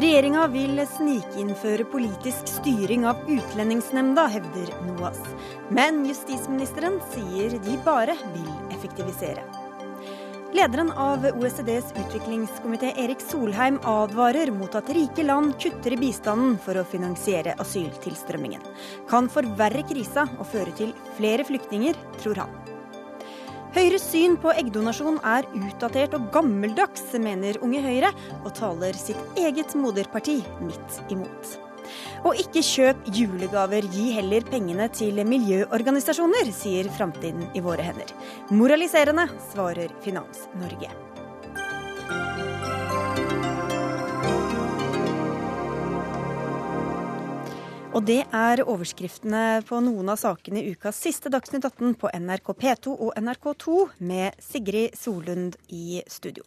Regjeringa vil snikinnføre politisk styring av Utlendingsnemnda, hevder NOAS. Men justisministeren sier de bare vil effektivisere. Lederen av OECDs utviklingskomité Erik Solheim advarer mot at rike land kutter i bistanden for å finansiere asyltilstrømmingen. Kan forverre krisa og føre til flere flyktninger, tror han. Høyres syn på eggdonasjon er utdatert og gammeldags, mener Unge Høyre, og taler sitt eget moderparti midt imot. Og ikke kjøp julegaver, gi heller pengene til miljøorganisasjoner, sier Framtiden i våre hender. Moraliserende, svarer Finans-Norge. Og det er overskriftene på noen av sakene i ukas siste Dagsnytt 18 på NRK P2 og NRK2 med Sigrid Solund i studio.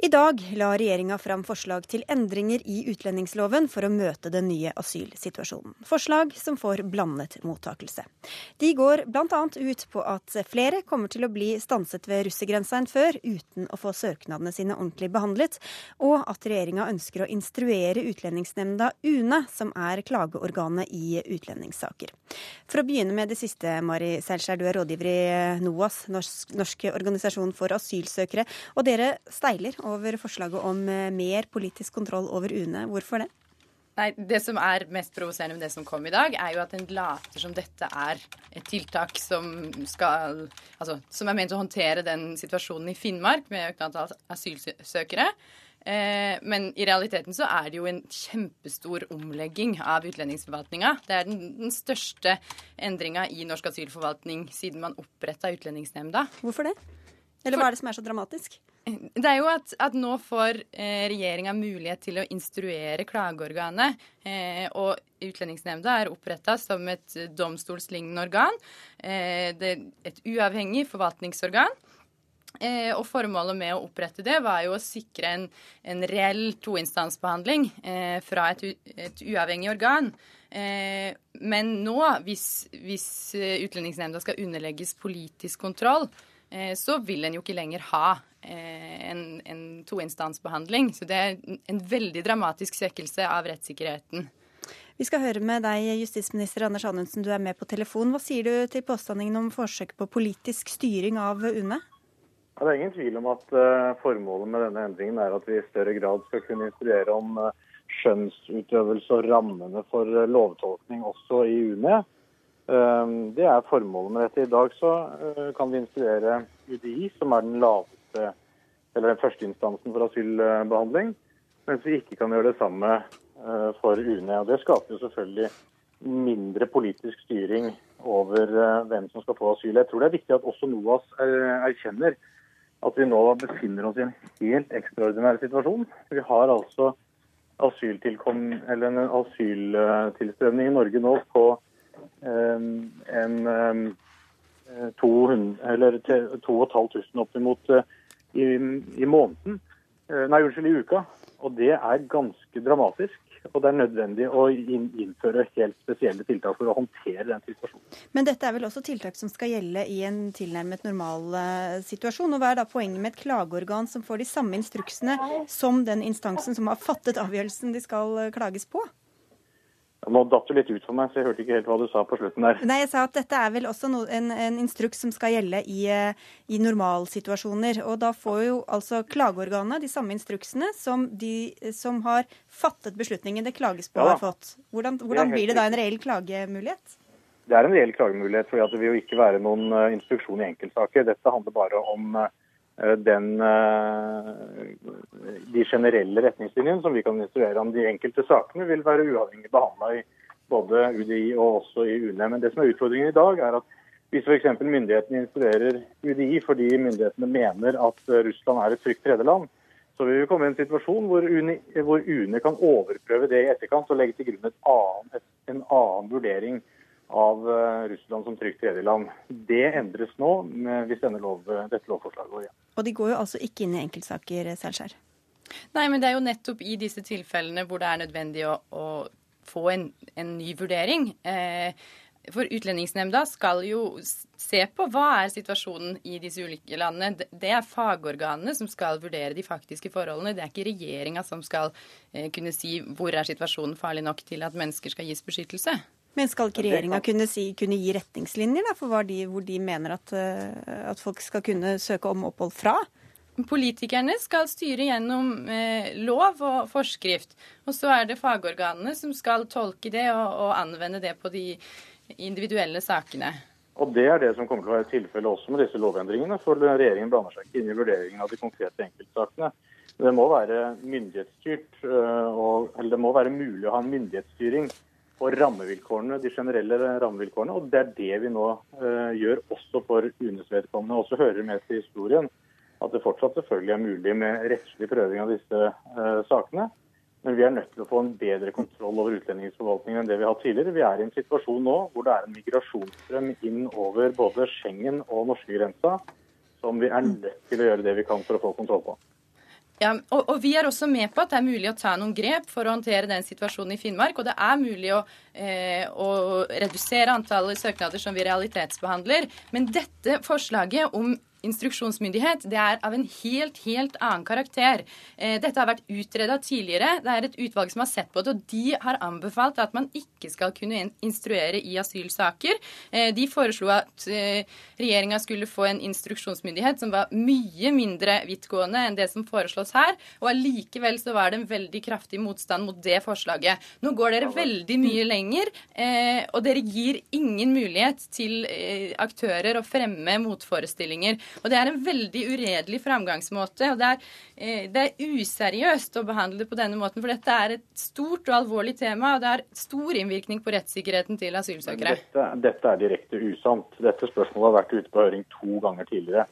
I dag la regjeringa fram forslag til endringer i utlendingsloven for å møte den nye asylsituasjonen. Forslag som får blandet mottakelse. De går bl.a. ut på at flere kommer til å bli stanset ved russergrensa enn før, uten å få søknadene sine ordentlig behandlet, og at regjeringa ønsker å instruere Utlendingsnemnda UNE, som er klageorganet i utlendingssaker. For å begynne med det siste, Mari Seilskjær, du er rådgiver i NOAS, Norsk, Norsk organisasjon for asylsøkere, og dere steiler over forslaget om eh, mer politisk kontroll over UNE. Hvorfor det? Nei, Det som er mest provoserende med det som kom i dag, er jo at en later som dette er et tiltak som skal Altså som er ment å håndtere den situasjonen i Finnmark med økt antall asylsøkere. Eh, men i realiteten så er det jo en kjempestor omlegging av utlendingsforvaltninga. Det er den, den største endringa i norsk asylforvaltning siden man oppretta Utlendingsnemnda. Hvorfor det? Eller hva er det som er så dramatisk? Det er jo at, at nå får eh, regjeringa mulighet til å instruere klageorganet. Eh, og Utlendingsnemnda er oppretta som et domstolslignende organ. Eh, det er et uavhengig forvaltningsorgan. Eh, og Formålet med å opprette det var jo å sikre en, en reell toinstansbehandling eh, fra et, et, uavhengig organ. Eh, men nå, hvis, hvis Utlendingsnemnda skal underlegges politisk kontroll, Eh, så vil en jo ikke lenger ha eh, en, en toinstansbehandling. Så det er en veldig dramatisk svekkelse av rettssikkerheten. Vi skal høre med deg, justisminister Anders Anundsen, du er med på telefon. Hva sier du til påstandingen om forsøk på politisk styring av UNE? Ja, det er ingen tvil om at uh, formålet med denne endringen er at vi i større grad skal kunne instruere om uh, skjønnsutøvelse og rammene for uh, lovtolkning også i UNE. Ehm, det er formålet med dette. I dag så eh, kan vi instruere UDI, som er den laveste, eller den første instansen for asylbehandling, mens vi ikke kan gjøre det samme eh, for UNE. Og Det skaper jo selvfølgelig mindre politisk styring over eh, hvem som skal få asyl. Jeg tror det er viktig at også NOAS erkjenner at vi nå befinner oss i en helt ekstraordinær situasjon. Vi har altså en asyltilstrømning i Norge nå på en 200, ehm, eller 2500 oppimot eh, i, i måneden. Eh, nei, unnskyld, i uka. Og det er ganske dramatisk. Og det er nødvendig å innføre helt spesielle tiltak for å håndtere den situasjonen. Men dette er vel også tiltak som skal gjelde i en tilnærmet normal situasjon. Og hva er da poenget med et klageorgan som får de samme instruksene som den instansen som har fattet avgjørelsen de skal klages på? Nå datt du litt ut for meg, så jeg hørte ikke helt hva du sa på slutten der. Nei, Jeg sa at dette er vel også no, en, en, instruks som skal gjelde i, eh, i, normalsituasjoner. Og da får jo altså klageorganet de samme instruksene som de som har fattet beslutningen det klages på, ja, har fått. Hvordan, hvordan det blir det da en reell klagemulighet? Det er en reell klagemulighet, for det vil jo ikke være noen uh, instruksjon i enkeltsaker. Dette handler bare om Eh, den, eh, de generelle retningslinjene som vi kan instruere om. De enkelte sakene vil være uavhengig behandla i både UDI og også i UNE. Men det som er utfordringen i dag, er at hvis f.eks. myndighetene instruerer UDI fordi myndighetene mener at Russland er et trygt tredjeland, så vil vi komme i en situasjon hvor UNE, hvor UNE kan overprøve det i etterkant og legge til grunn en annen vurdering av eh, Russland som trygt tredjeland. Det endres nå hvis lov, dette lovforslaget går igjen. Og de går jo altså ikke inn i enkeltsaker, Selskjær? Nei, men det er jo nettopp i disse tilfellene hvor det er nødvendig å, å få en, en, ny vurdering. Eh, for Utlendingsnemnda skal jo se på hva er situasjonen i disse ulike landene. Det er fagorganene som skal vurdere de faktiske forholdene. Det er ikke regjeringa som skal eh, kunne si hvor er situasjonen farlig nok til at mennesker skal gis beskyttelse. Men skal ikke regjeringa kunne, si, kunne, gi retningslinjer da, for de, hvor de mener at, eh, at folk skal kunne søke om opphold fra? Politikerne skal styre gjennom eh, lov og forskrift. Og så er det fagorganene som skal tolke det og, og, anvende det på de individuelle sakene. Og Det er det som kommer til å være tilfellet også med disse lovendringene. For regjeringen blander seg ikke inn i vurderingen av de konkrete enkeltsakene. Det må være myndighetsstyrt, eh, og, eller det må være mulig å ha en myndighetsstyring på rammevilkårene, de generelle rammevilkårene. Og det er det vi nå uh, gjør også for UNEs vedkommende. Også hører med til historien at det fortsatt selvfølgelig er mulig med rettslig prøving av disse uh, sakene. Men vi er nødt til å få en bedre kontroll over utlendingsforvaltningen enn det vi har hatt tidligere. Vi er i en situasjon nå hvor det er en migrasjonsstrøm inn over både Schengen og norskegrensa som vi er nødt til å gjøre det vi kan for å få kontroll på. Ja, og, og, Vi er også med på at det er mulig å ta noen grep for å håndtere den situasjonen i Finnmark. Og det er mulig å, eh, å redusere antallet søknader som vi realitetsbehandler. Men dette forslaget om instruksjonsmyndighet det er av en helt, helt annen karakter. Eh, dette har vært utreda tidligere. Det er et utvalg som har sett på det, og de har anbefalt at man ikke skal kunne instruere i asylsaker. Eh, de foreslo at eh, regjeringa skulle få en instruksjonsmyndighet som var mye mindre vidtgående enn det som foreslås her, og allikevel så var det en veldig kraftig motstand mot det forslaget. Nå går dere veldig mye lenger, og dere gir ingen mulighet til aktører å fremme motforestillinger. Og Det er en veldig uredelig framgangsmåte. og det er, eh, det er, useriøst å behandle det på denne måten. For dette er et stort og alvorlig tema, og det har stor innvirkning på rettssikkerheten til asylsøkere. Dette, dette er direkte usant. Dette spørsmålet har vært ute på høring to ganger tidligere.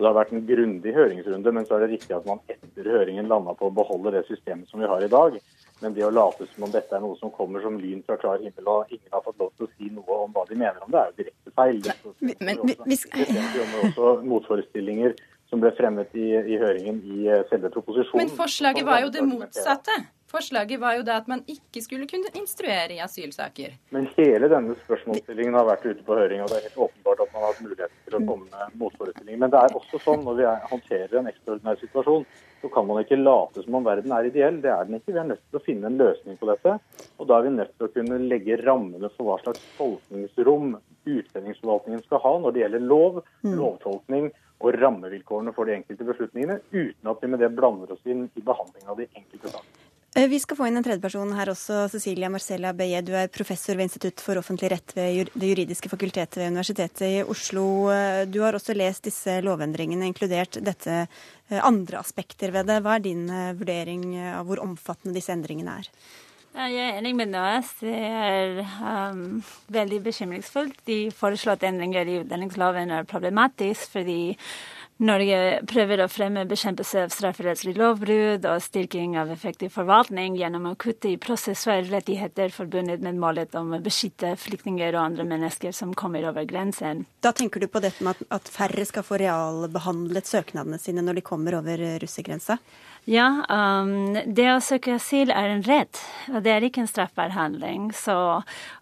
Det har vært en grundig høringsrunde, men så er det riktig at man etter høringen landa på å beholde det systemet som vi har i dag. Men det å late som om dette er noe som kommer som lyn fra klar himmel, og ingen har fått lov til å si noe om hva de mener om det, er jo direkte feil. Det men, også, også motforestillinger som ble fremmet i, i høringen i eh, selve proposisjonen. Men forslaget var jo det motsatte. Forslaget var jo det at man ikke skulle kunne instruere i asylsaker. Men hele denne spørsmålsstillingen har vært ute på høring, og det er helt åpenbart at man har hatt mulighet til å komme med motforestillinger. Men det er også sånn når vi håndterer en ekstraordinær situasjon, så kan man ikke late som om verden er ideell. Det er den ikke. Vi er nødt til å finne en løsning på dette. Og da er vi nødt til å kunne legge rammene for hva slags tolkningsrom utlendingsforvaltningen skal ha når det gjelder lov, mm. lovtolkning og rammevilkårene for de enkelte beslutningene, uten at vi med det blander oss inn i behandlingen av de enkelte sakene. Eh, vi skal få inn en tredjeperson her også. Cecilia Marcella Beie, du er professor ved Institutt for offentlig rett ved Det juridiske fakultetet ved Universitetet i Oslo. Eh, du har også lest disse lovendringene, inkludert dette eh, andre aspekter ved det. Hva er din vurdering av hvor omfattende disse endringene er? Jeg er enig med Nøes. Det er um, veldig bekymringsfullt. De foreslåtte endringer i utlendingsloven er problematisk fordi Norge prøver å fremme bekjempelse av strafferettslig lovbrudd og styrking av effektiv forvaltning gjennom å kutte i prosessuelle rettigheter forbundet med målet om å beskytte flyktninger og andre mennesker som kommer over grensen. Da tenker du på dette med at færre skal få realbehandlet søknadene sine når de kommer over russergrensa? Ja, um, det å søke asyl er en rett, og det er ikke en straffbar handling. Så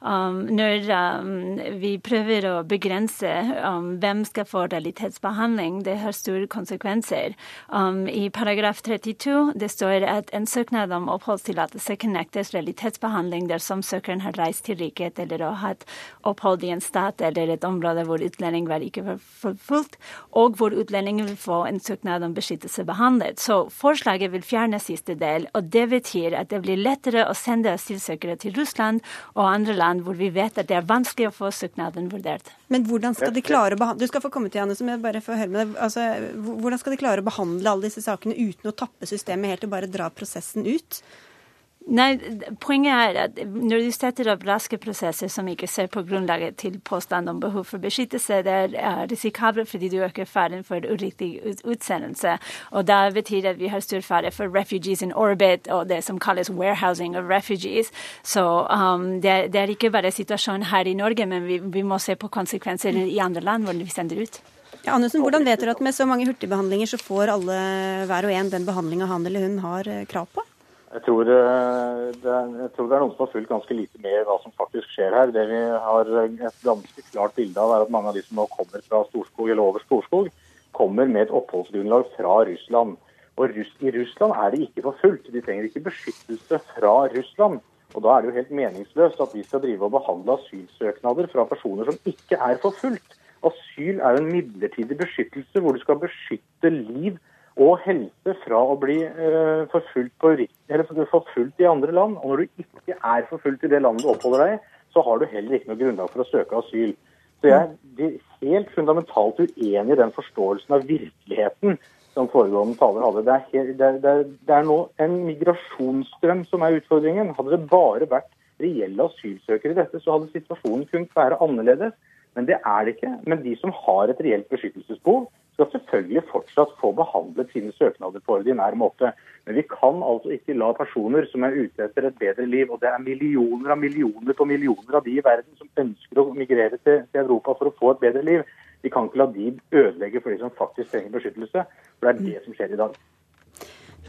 um, når um, vi prøver å begrense um, hvem skal få realitetsbehandling, det har store konsekvenser. Um, I paragraf 32 det står at en søknad om oppholdstillatelse kan nektes realitetsbehandling dersom søkeren har reist til riket eller har hatt opphold i en stat eller et område hvor utlending var ikke forfulgt, og hvor utlendingen vil få en søknad om beskyttelse behandlet. Så forslag Forslaget vil fjerne siste del, og det betyr at det blir lettere å sende asylsøkere til Russland og andre land hvor vi vet at det er vanskelig å få søknaden vurdert. Men hvordan skal de klare å behandle Du skal få komme til, Janne, jeg bare får høre med deg. Altså, hvordan skal de klare å behandle alle disse sakene uten å tappe systemet helt og bare dra prosessen ut? Nei, Poenget er at når du setter opp raske prosesser som ikke ser på grunnlaget til påstand om behov for beskyttelse, det er risikabelt fordi du øker faren for uriktig utsendelse. Og det betyr at vi har stor fare for refugees in orbit og det som kalles warehousing of refugees. Så um, det, det, er, ikke bare situasjonen her i Norge, men vi, vi må se på konsekvenser i andre land hvor vi sender ut. Ja, Andersen, hvordan vet dere at med så mange hurtigbehandlinger så får alle hver og en den behandlinga han eller hun har eh, krav på? Jeg tror, eh, det er, jeg tror, det er, noen som har fulgt ganske lite med hva som faktisk skjer her. Det vi har et ganske klart bilde av, er at mange av de som nå kommer fra Storskog eller over Storskog, kommer med et oppholdsgrunnlag fra Russland. Og I Russland er de ikke forfulgt. De trenger ikke beskyttelse fra Russland. Og Da er det jo helt meningsløst at vi skal drive og behandle asylsøknader fra personer som ikke er forfulgt. Asyl er jo en midlertidig beskyttelse hvor du skal beskytte liv og helse fra å bli uh, forfulgt, i andre land. Og når du ikke er forfulgt i det landet du oppholder deg i, så har du heller ikke noe grunnlag for å søke asyl. Så jeg blir helt fundamentalt uenig i den forståelsen av virkeligheten som foregående taler hadde. Det er, helt, det, det, det er, nå en migrasjonsstrøm som er utfordringen. Hadde det bare vært reelle asylsøkere i dette, så hadde situasjonen kunnet være annerledes. Men det er det ikke. Men de som har et reelt beskyttelsesbehov, skal selvfølgelig fortsatt få behandlet sine søknader på ordinær måte. Men vi kan altså ikke la personer som er ute etter et bedre liv, og det er millioner av millioner på millioner av de i verden som ønsker å migrere til, til Europa for å få et bedre liv, vi kan ikke la de ødelegge for de som faktisk trenger beskyttelse. For det er det som skjer i dag.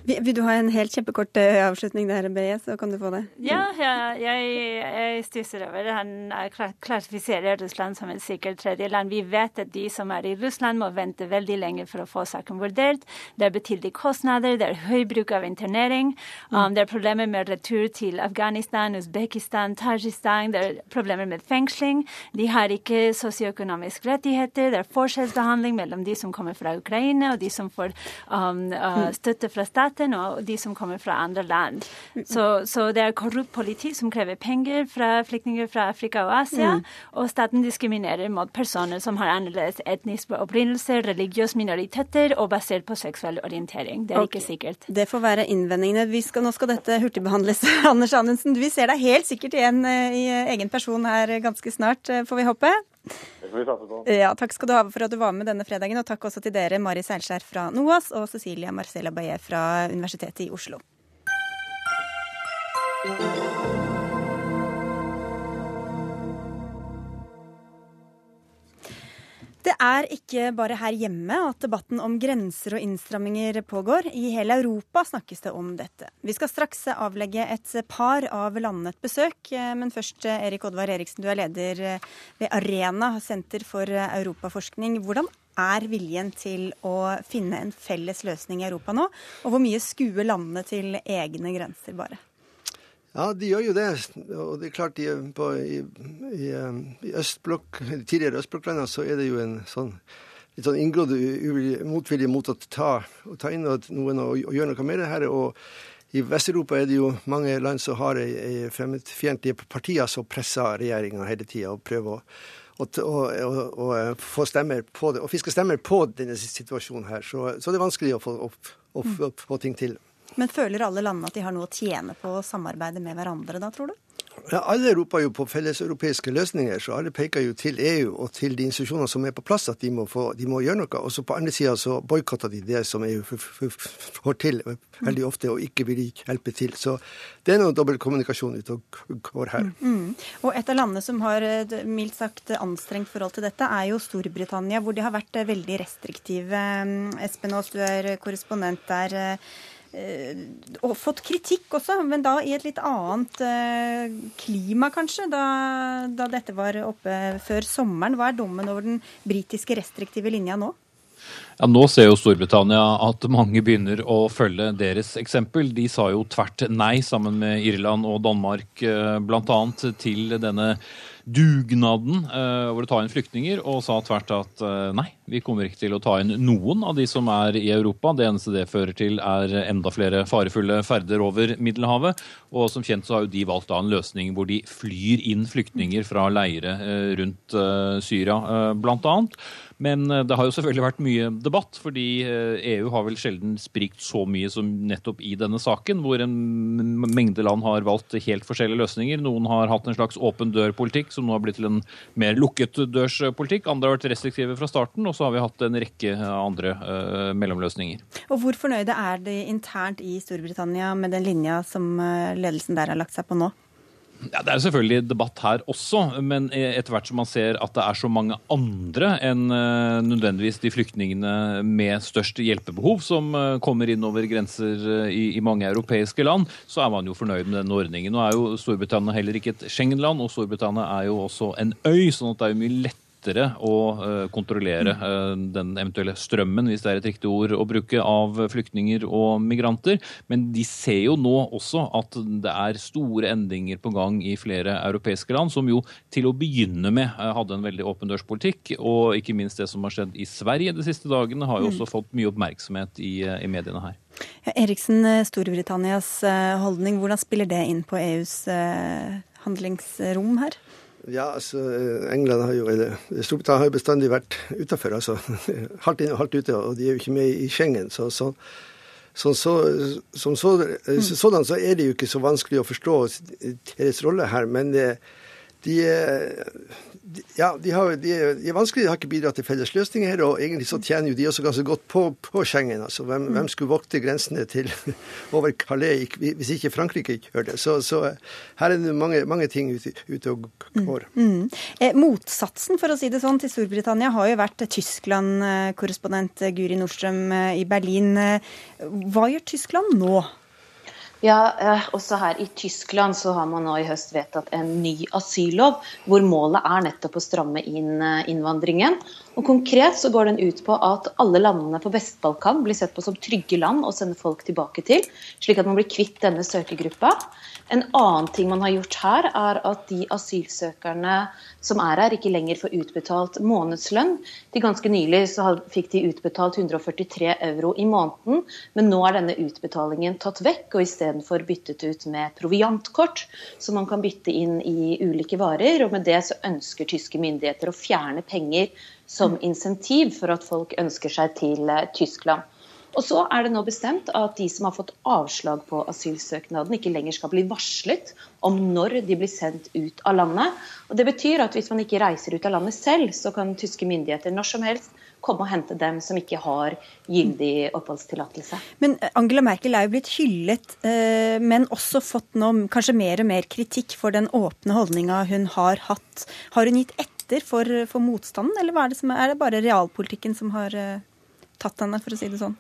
Vil du ha en helt kjempekort eh, avslutning der, Beje, så kan du få det. Ja, ja jeg, jeg stusser over det. Han klassifiserer Russland som et sikkert tredjeland. Vi vet at de som er i Russland, må vente veldig lenge for å få saken vurdert. Det er betydelige kostnader, det er høy bruk av internering. Mm. Um, det er problemer med retur til Afghanistan, Usbekistan, Tajistan. Det er problemer med fengsling. De har ikke sosioøkonomiske rettigheter. Det er forskjellsbehandling mellom de som kommer fra Ukraina, og de som får um, uh, støtte fra staten staten og de som kommer fra andre land. Så, så det er korrupt politi som krever penger fra flyktninger fra Afrika og Asia. Mm. Og staten diskriminerer mot personer som har annerledes etnisk opprinnelse, religiøse minoriteter og basert på seksuell orientering. Det er okay. ikke sikkert. Det får være innvendingene. Skal, nå skal dette hurtigbehandles. Anders Anundsen, vi ser deg helt sikkert igjen eh, i egen person her ganske snart, eh, får vi håpe. Ja, takk skal du ha for at du var med denne fredagen, og takk også til dere, Mari Seilskjær fra NOAS og Cecilia Marcella Baillet fra Universitetet i Oslo. Det er ikke bare her hjemme at debatten om grenser og innstramminger pågår. I hele Europa snakkes det om dette. Vi skal straks avlegge et par av landene et besøk. Men først, Erik Oddvar Eriksen, du er leder ved Arena, senter for europaforskning. Hvordan er viljen til å finne en felles løsning i Europa nå? Og hvor mye skuer landene til egne grenser, bare? Ja, de gjør jo det. Og det er klart, i, på, i, i, i østblokk, tidligere østblokklandene så er det jo en sånn litt sånn inngrodd motvilje mot å ta, å ta inn noen og, og, gjøre noe med det her. Og i Vest-Europa er det jo mange land som har fremmedfiendtlige partier som presser regjeringa hele tida og prøver å og, og, og, få stemmer på det, og fiske stemmer på denne situasjonen her. Så, så det er vanskelig å få, å, å, å få ting til. Men føler alle landene at de har noe å tjene på å samarbeide med hverandre da, tror du? Ja, alle roper jo på felleseuropeiske løsninger, så alle peker jo til EU og til de institusjonene som er på plass, at de må, få, de må gjøre noe. Og så på andre sida så boikotter de det som EU får til veldig ofte, og ikke vil hjelpe til. Så det er noe dobbeltkommunikasjon ute og går her. Mm, mm. Og et av landene som har mildt sagt anstrengt forhold til dette, er jo Storbritannia, hvor de har vært veldig restriktive. Espen Aas, du er korrespondent der. Eh, og fått kritikk også, men da i et litt annet eh, klima, kanskje, da, da, dette var oppe før sommeren. Hva er dommen over den britiske restriktive linja nå? Ja, Nå ser jo Storbritannia at mange begynner å følge deres eksempel. De sa jo tvert nei sammen med Irland og Danmark eh, bl.a. til denne dugnaden hvor over å ta inn flyktninger, og sa tvert at uh, nei, vi kommer ikke til å ta inn noen av de som er i Europa. Det eneste det fører til, er enda flere farefulle ferder over Middelhavet. Og som kjent så har jo de valgt da en løsning hvor de flyr inn flyktninger fra leire rundt Syria, blant annet. Men det har jo selvfølgelig vært mye debatt, fordi EU e har vel sjelden sprikt så mye som nettopp i denne saken, hvor en mengde land har valgt helt forskjellige løsninger. Noen har hatt en slags åpen dør-politikk som nå har blitt til en mer lukket dørspolitikk. Andre har vært restriktive fra starten, og så har vi hatt en rekke andre uh, mellomløsninger. Og Hvor fornøyde er de internt i Storbritannia med den linja som eh, ledelsen der har lagt seg på nå? Ja, Det er selvfølgelig debatt her også, men etter hvert som man ser at det er så mange andre enn eh, nødvendigvis de flyktningene med størst hjelpebehov som eh, kommer inn over grenser i, i mange europeiske land, så er man jo fornøyd med denne ordningen. Nå er jo Storbritannia heller ikke et Schengen-land, og Storbritannia er jo også en øy, sånn at det er jo mye lettere lettere å uh, kontrollere uh, den eventuelle strømmen, hvis det er et riktig ord å bruke, av flyktninger og migranter. Men de ser jo nå også at det er store endringer på gang i flere europeiske land, som jo til å begynne med uh, hadde en veldig åpen dørspolitikk. Og ikke minst det som har skjedd i Sverige de siste dagene, har jo mm. også fått mye oppmerksomhet i, i mediene her. Ja, Eriksen, Storbritannias holdning, hvordan spiller det inn på EUs handlingsrom her? Ja, altså, England har jo, eller Storbritannia har jo bestandig vært utafor. Altså, halvt inne og halvt ute, og de er jo ikke med i Schengen. så, så så, så, som så, mm. sådan så er det jo ikke så vanskelig å forstå deres rolle her. Men det, de, ja, de, har, de, er vanskelige, de har ikke bidratt til felles løsninger. Og egentlig så tjener jo de også ganske godt på, på Schengen. Altså, hvem, hvem, skulle vokte grensene til over Calais hvis ikke Frankrike gjør det? Så, så her er det mange, mange ting ute, ute og går. Mm. Mm. Eh, motsatsen, for å si det sånn, til Storbritannia har jo vært Tyskland-korrespondent Guri Nordstrøm eh, i Berlin. Hva gjør Tyskland nå? Ja, eh, også her i Tyskland så har man nå i høst vedtatt en ny asyllov, hvor målet er nettopp å stramme inn eh, innvandringen. Og Konkret så går den ut på at alle landene på Vest-Balkan blir sett på som trygge land å sende folk tilbake til, slik at man blir kvitt denne søkergruppa. En annen ting man har gjort her, er at de asylsøkerne som er her, ikke lenger får utbetalt månedslønn. Til ganske nylig så fikk de utbetalt 143 euro i måneden, men nå er denne utbetalingen tatt vekk og istedenfor byttet ut med proviantkort, som man kan bytte inn i ulike varer. og Med det så ønsker tyske myndigheter å fjerne penger som insentiv for at folk ønsker seg til eh, Tyskland. Og så er det nå bestemt at de som har fått avslag på asylsøknaden, ikke lenger skal bli varslet om når de blir sendt ut av landet. Og Det betyr at hvis man ikke reiser ut av landet selv, så kan tyske myndigheter når som helst komme og hente dem som ikke har gyldig oppholdstillatelse. Men Angela Merkel er jo blitt hyllet, eh, men også fått nå kanskje mer og mer kritikk for den åpne holdninga hun har hatt. Har hun gitt etter for, for motstanden, eller er det, er, er det bare realpolitikken som har eh, tatt henne, for å si det sånn?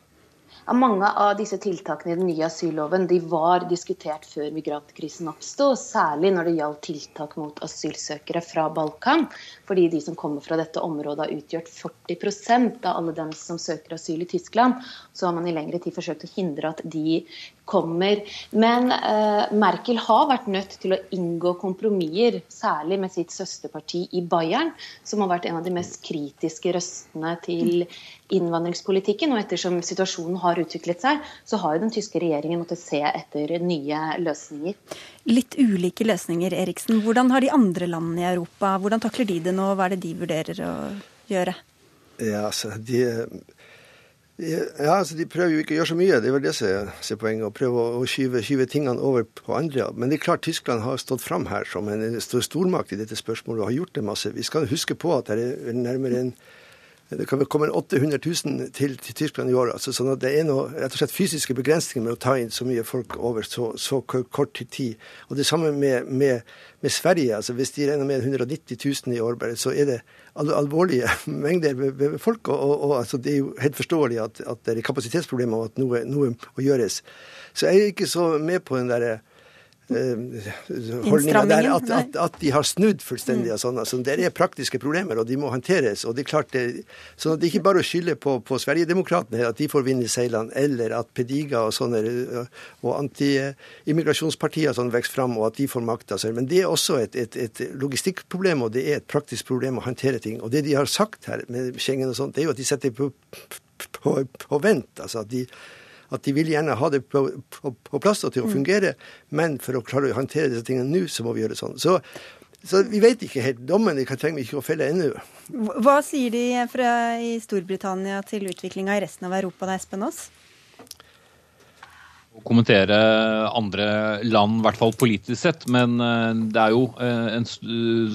Mange av disse tiltakene i den nye asylloven de var diskutert før migrantkrisen oppsto, særlig når det gjaldt tiltak mot asylsøkere fra Balkan. Fordi de som kommer fra dette området har utgjort 40% av alle dem som søker asyl i Tyskland. Så har man i lengre tid forsøkt å hindre at de kommer. Men eh, Merkel har vært nødt til å inngå kompromisser, særlig med sitt søsterparti i Bayern, som har vært en av de mest kritiske røstene til innvandringspolitikken. Og ettersom situasjonen har utviklet seg, så har jo den tyske regjeringen måttet se etter nye løsninger. Litt ulike løsninger, Eriksen. Hvordan har de andre landene i Europa, hvordan takler de det nå? Hva er det de vurderer å gjøre? Ja, altså, de ja, altså De prøver jo ikke å gjøre så mye, det er vel det som er poenget. Å prøve å skyve, skyve, tingene over på andre. Men det er klart Tyskland har stått fram her som en stor stormakt i dette spørsmålet og har gjort det masse. Vi skal huske på at det er nærmere en det kan komme 800 000 til, til Tyskland i år. Altså, sånn at det er noe, rett og slett fysiske begrensninger med å ta inn så mye folk over så, så kort tid. Og det samme med, med, med Sverige. altså Hvis de regner med 190 000 i år, så er det alvorlige mengder med, med folk. Og, og, og altså, det er jo helt forståelig at, at det er kapasitetsproblemer og at noe, noe må gjøres. Så jeg er ikke så med på den derre holdninga der at, at, at, de har snudd fullstendig. og sånn. Altså, det er praktiske problemer, og de må håndteres. og Det er klart det, så det er ikke bare å skylde på, på Sverigedemokraterna at de får vind i seilene, eller at Pediga og sånne og anti-immigrasjonspartier sånn vokser fram, og at de får makta. Men det er også et, et, et, logistikkproblem, og det er et praktisk problem å håndtere ting. Og det de har sagt her med Schengen og sånt, det er jo at de setter på, på, på vent. altså at de at de vil gjerne ha det på, på, på plass og til å mm. fungere, men for å klare å håndtere disse tingene nå, så må vi gjøre sånn. Så, så vi vet ikke helt. Dommen trenger vi ikke å felle ennå. Hva sier de fra i Storbritannia til utviklinga i resten av Europa da, Espen Aas? Kommentere andre land, i hvert fall politisk sett. Men eh, det er jo eh, en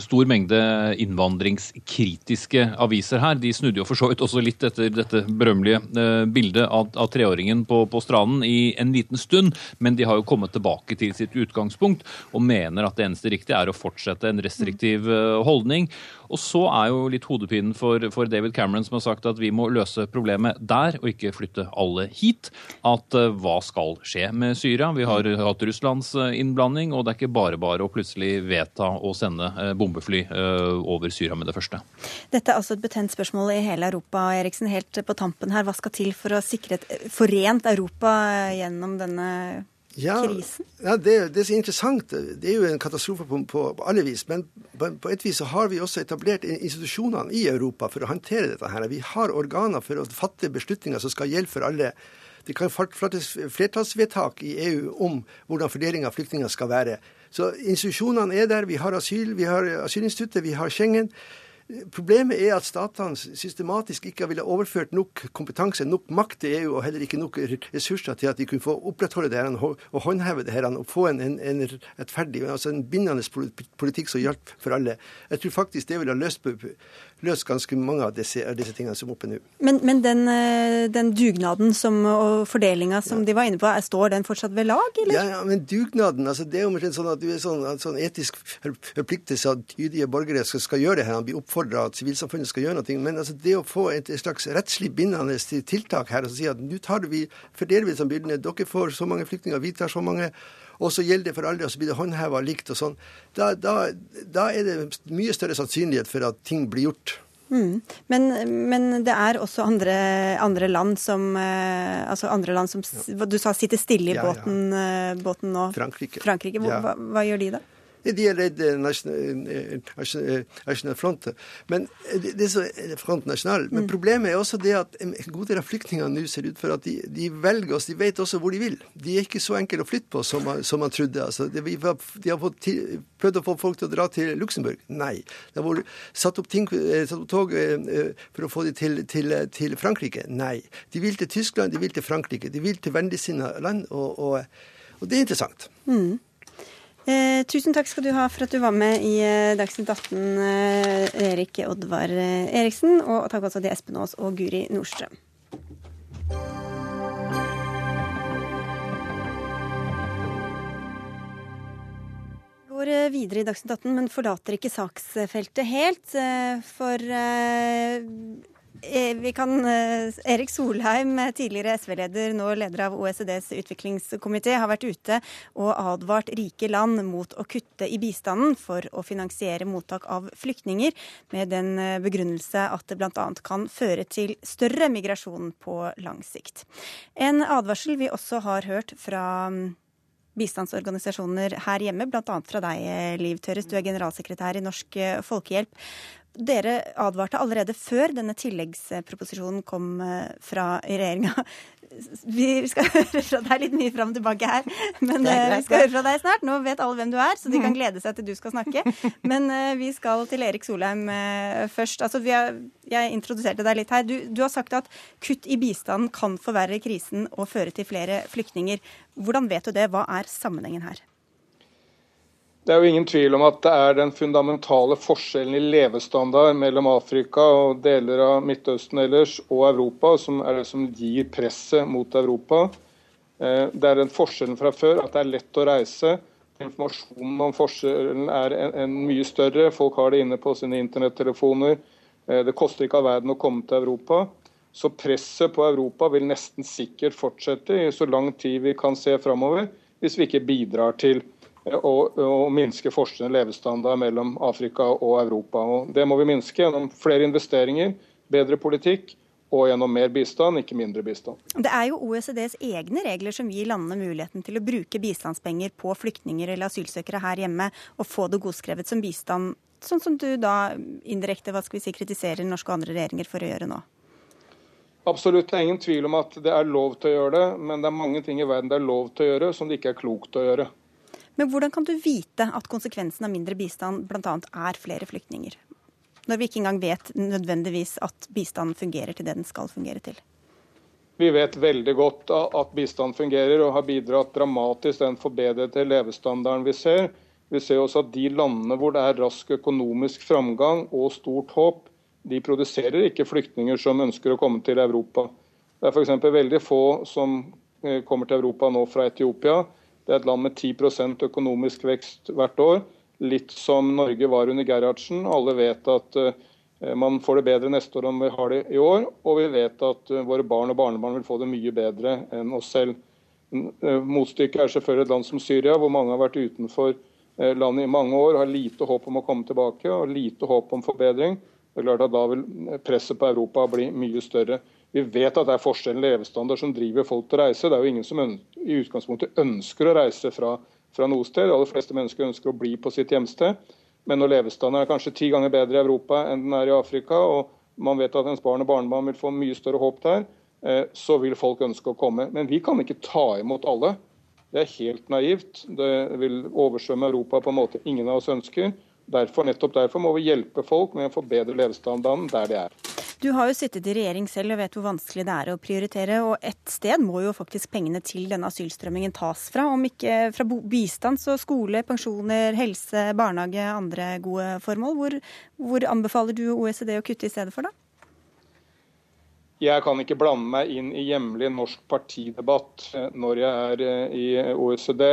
stor mengde innvandringskritiske aviser her. De snudde jo for så vidt også litt etter dette berømmelige eh, bildet av, av treåringen på, på, stranden i en liten stund, men de har jo kommet tilbake til sitt utgangspunkt og mener at det eneste riktige er å fortsette en restriktiv holdning. Og så er jo litt hodepinen for, for, David Cameron, som har sagt at vi må løse problemet der, og ikke flytte alle hit. At uh, hva skal skje med Syria? Vi har hatt Russlands uh, innblanding, og det er ikke bare bare å plutselig vedta å sende uh, bombefly over Syria med det første. Dette er altså et betent spørsmål i hele Europa. Eriksen, helt på tampen her. Hva skal til for å sikre et forent Europa gjennom denne ja, krisen? Ja, det, det, er så interessant. Det er jo en katastrofe på, på, på alle vis. Men på, på, et vis så har vi også etablert institusjonene i Europa for å håndtere dette. her. Vi har organer for å fatte beslutninger som skal gjelde for alle. Det kan fattes flertallsvedtak i EU om hvordan fordeling av flyktninger skal være. Så institusjonene er der. Vi har asyl, vi har asylinstituttet, vi har Schengen. Problemet er at statene systematisk ikke ville overført nok kompetanse, nok makt til EU, og heller ikke nok ressurser til at de kunne få opprettholde det her og håndheve det her og få en, en, en rettferdig, altså en bindende politikk som hjalp for alle. Jeg tror faktisk det ville ha løst, løst ganske mange av disse, av disse tingene som er oppe nå. Men, men den, eh, den, dugnaden som, og fordelinga som ja. de var inne på, står den fortsatt ved lag, eller? Ja, ja men dugnaden, altså det er jo sånn at du er sånn, sånn etisk forpliktelse at tydelige borgere skal, skal gjøre det her. Han blir oppfordra at sivilsamfunnet skal gjøre noe. Men altså, det å få et, slags rettslig bindende tiltak her, og si at nå tar vi, fordeler vi disse byrdene, dere får så mange flyktninger, vi tar så mange, og så gjelder det for alle, og så blir det håndheva likt og sånn, da, da, da, er det mye større sannsynlighet for at ting blir gjort. Mm. Men, men, det er også andre, andre land som eh, altså andre land som ja. du sa sitter stille i båten, ja, ja. Eh, båten nå. Frankrike. Frankrike. Hva, hva, gjør de da? De har redd National Front. Men det så Front National. Men mm. problemet er også det at en god del av flyktningene nå ser ut for at de, de, velger oss. De vet også hvor de vil. De er ikke så enkle å flytte på som man, som man trodde. Altså, de, de, har til, prøvd å få folk til å dra til Luxembourg. Nei. Det har vært satt opp, ting, eh, satt opp tog eh, for å få dem til, til, til, Frankrike. Nei. De vil til Tyskland, de vil til Frankrike. De vil til vennligsinnede land. Og, og, og, det er interessant. Mm. Eh, tusen takk skal du ha for at du var med i eh, Dagsnytt 18, eh, Erik Oddvar eh, Eriksen. Og takk også til Espen Aas og Guri Nordstrøm. går eh, videre i Dagsnytt 18, men forlater ikke saksfeltet helt. For Eh, vi kan, eh, Erik Solheim, tidligere SV-leder, nå leder av OECDs utviklingskomité, har vært ute og advart rike land mot å kutte i bistanden for å finansiere mottak av flyktninger, med den eh, begrunnelse at det bl.a. kan føre til større migrasjon på lang sikt. En advarsel vi også har hørt fra mm, bistandsorganisasjoner her hjemme, bl.a. fra deg, Liv Tørres. Du er generalsekretær i Norsk Folkehjelp. Dere advarte allerede før denne tilleggsproposisjonen kom eh, fra regjeringa. Vi skal høre fra deg litt mye fram og tilbake her, men eh, vi skal høre fra deg snart. Nå vet alle hvem du er, så de kan mm. glede seg til du skal snakke. Men eh, vi skal til Erik Solheim først. Altså, har, jeg introduserte deg litt her. Du, du har sagt at kutt i bistanden kan forverre krisen og føre til flere flyktninger. Hvordan vet du det? Hva er sammenhengen her? Det er jo ingen tvil om at det er den fundamentale forskjellen i levestandard mellom Afrika og deler av Midtøsten ellers og Europa som er det som gir presset mot Europa. Eh, det er den forskjellen fra før at det er lett å reise. Informasjonen om forskjellen er en, en mye større. Folk har det inne på sine internettelefoner. Eh, det koster ikke all verden å komme til Europa. Så presset på Europa vil nesten sikkert fortsette i så lang tid vi kan se framover, hvis vi ikke bidrar til og, og minske forskjellen i levestandard mellom Afrika og Europa. Og det må vi minske gjennom flere investeringer, bedre politikk og gjennom mer bistand, ikke mindre bistand. Det er jo OECDs egne regler som gir landene muligheten til å bruke bistandspenger på flyktninger eller asylsøkere her hjemme, og få det godskrevet som bistand, sånn som du da indirekte hva skal vi si, kritiserer norske og andre regjeringer for å gjøre nå? Absolutt, det er ingen tvil om at det er lov til å gjøre det, men det er mange ting i verden det er lov til å gjøre som det ikke er klokt å gjøre. Men hvordan kan du vite at konsekvensen av mindre bistand bl.a. er flere flyktninger? Når vi ikke engang vet nødvendigvis at bistanden fungerer til det den skal fungere til? Vi vet veldig godt at bistand fungerer og har bidratt dramatisk til den forbedrede levestandarden vi ser. Vi ser også at de landene hvor det er rask økonomisk framgang og stort håp, de produserer ikke flyktninger som ønsker å komme til Europa. Det er f.eks. veldig få som eh, kommer til Europa nå fra Etiopia. Det er et land med 10% økonomisk vekst hvert år. Litt som Norge var under Gerhardsen. Alle vet at uh, man får det bedre neste år enn vi har det i år. Og vi vet at uh, våre barn og barnebarn vil få det mye bedre enn oss selv. Uh, motstykket er selvfølgelig et land som Syria, hvor mange har vært utenfor landet i mange år, har lite håp om å komme tilbake og lite håp om forbedring. Det er klart at Da vil presset på Europa bli mye større. Vi vet at det er forskjellen levestandard som driver folk til å reise. Det er jo ingen som i utgangspunktet ønsker å reise fra, fra noe sted. De aller fleste mennesker ønsker å bli på sitt hjemsted. Men når levestandarden er kanskje ti ganger bedre i Europa enn den er i Afrika, og man vet at ens barn og barnebarn vil få mye større håp der, eh, så vil folk ønske å komme. Men vi kan ikke ta imot alle. Det er helt naivt. Det vil oversvømme Europa på en måte ingen av oss ønsker. Derfor, nettopp derfor må vi hjelpe folk med å forbedre levestandarden der de er. Du har jo sittet i regjering selv og vet hvor vanskelig det er å prioritere. Og ett sted må jo faktisk pengene til denne asylstrømmingen tas fra. Om ikke fra bistand, så skole, pensjoner, helse, barnehage, andre gode formål. Hvor, hvor anbefaler du OECD å kutte i stedet for, da? Jeg kan ikke blande meg inn i hjemlig norsk partidebatt eh, når jeg er eh, i OECD.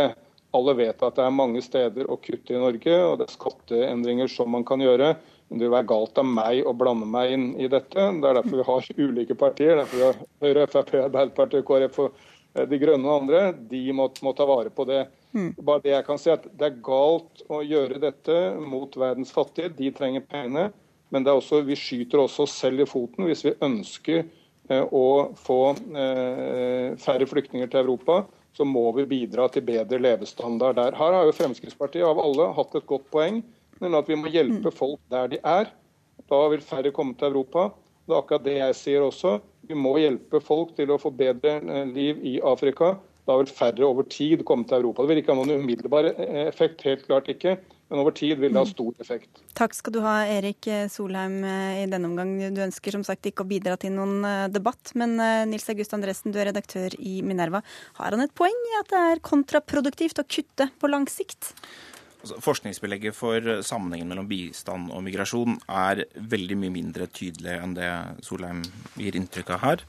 Alle vet at det er mange steder å kutte i Norge, og det er skatteendringer som man kan gjøre. Men det vil være galt av meg å blande meg inn i dette. Det er derfor vi har ulike partier. Derfor vi har Høyre, Frp, Arbeiderpartiet, KrF og eh, De Grønne og andre. De må, må ta vare på det. Mm. Bare det jeg kan si at Det er galt å gjøre dette mot verdens fattige. De trenger pengene. Men det er også, vi skyter også oss selv i foten hvis vi ønsker eh, å få eh, færre flyktninger til Europa. Så må vi bidra til bedre levestandard der. Her har jo Fremskrittspartiet av alle hatt et godt poeng men at vi må hjelpe mm. folk der de er. Da vil færre komme til Europa. Det er akkurat det jeg sier også. Vi må hjelpe folk til å få bedre eh, liv i Afrika. Da vil færre over tid komme til Europa. Det vil ikke ha noen umiddelbar eh, effekt, helt klart ikke. Men over tid vil det ha mm. stor effekt. Takk skal du ha, Erik Solheim, eh, i denne omgang. Du ønsker som sagt ikke å bidra til noen debatt, men Nils August Andresen, du er redaktør i Minerva. Har han et poeng i at det er kontraproduktivt å kutte på lang sikt? Altså, forskningsbelegget for sammenhengen mellom bistand og migrasjon er veldig mye mindre tydelig enn det Solheim gir inntrykk av her.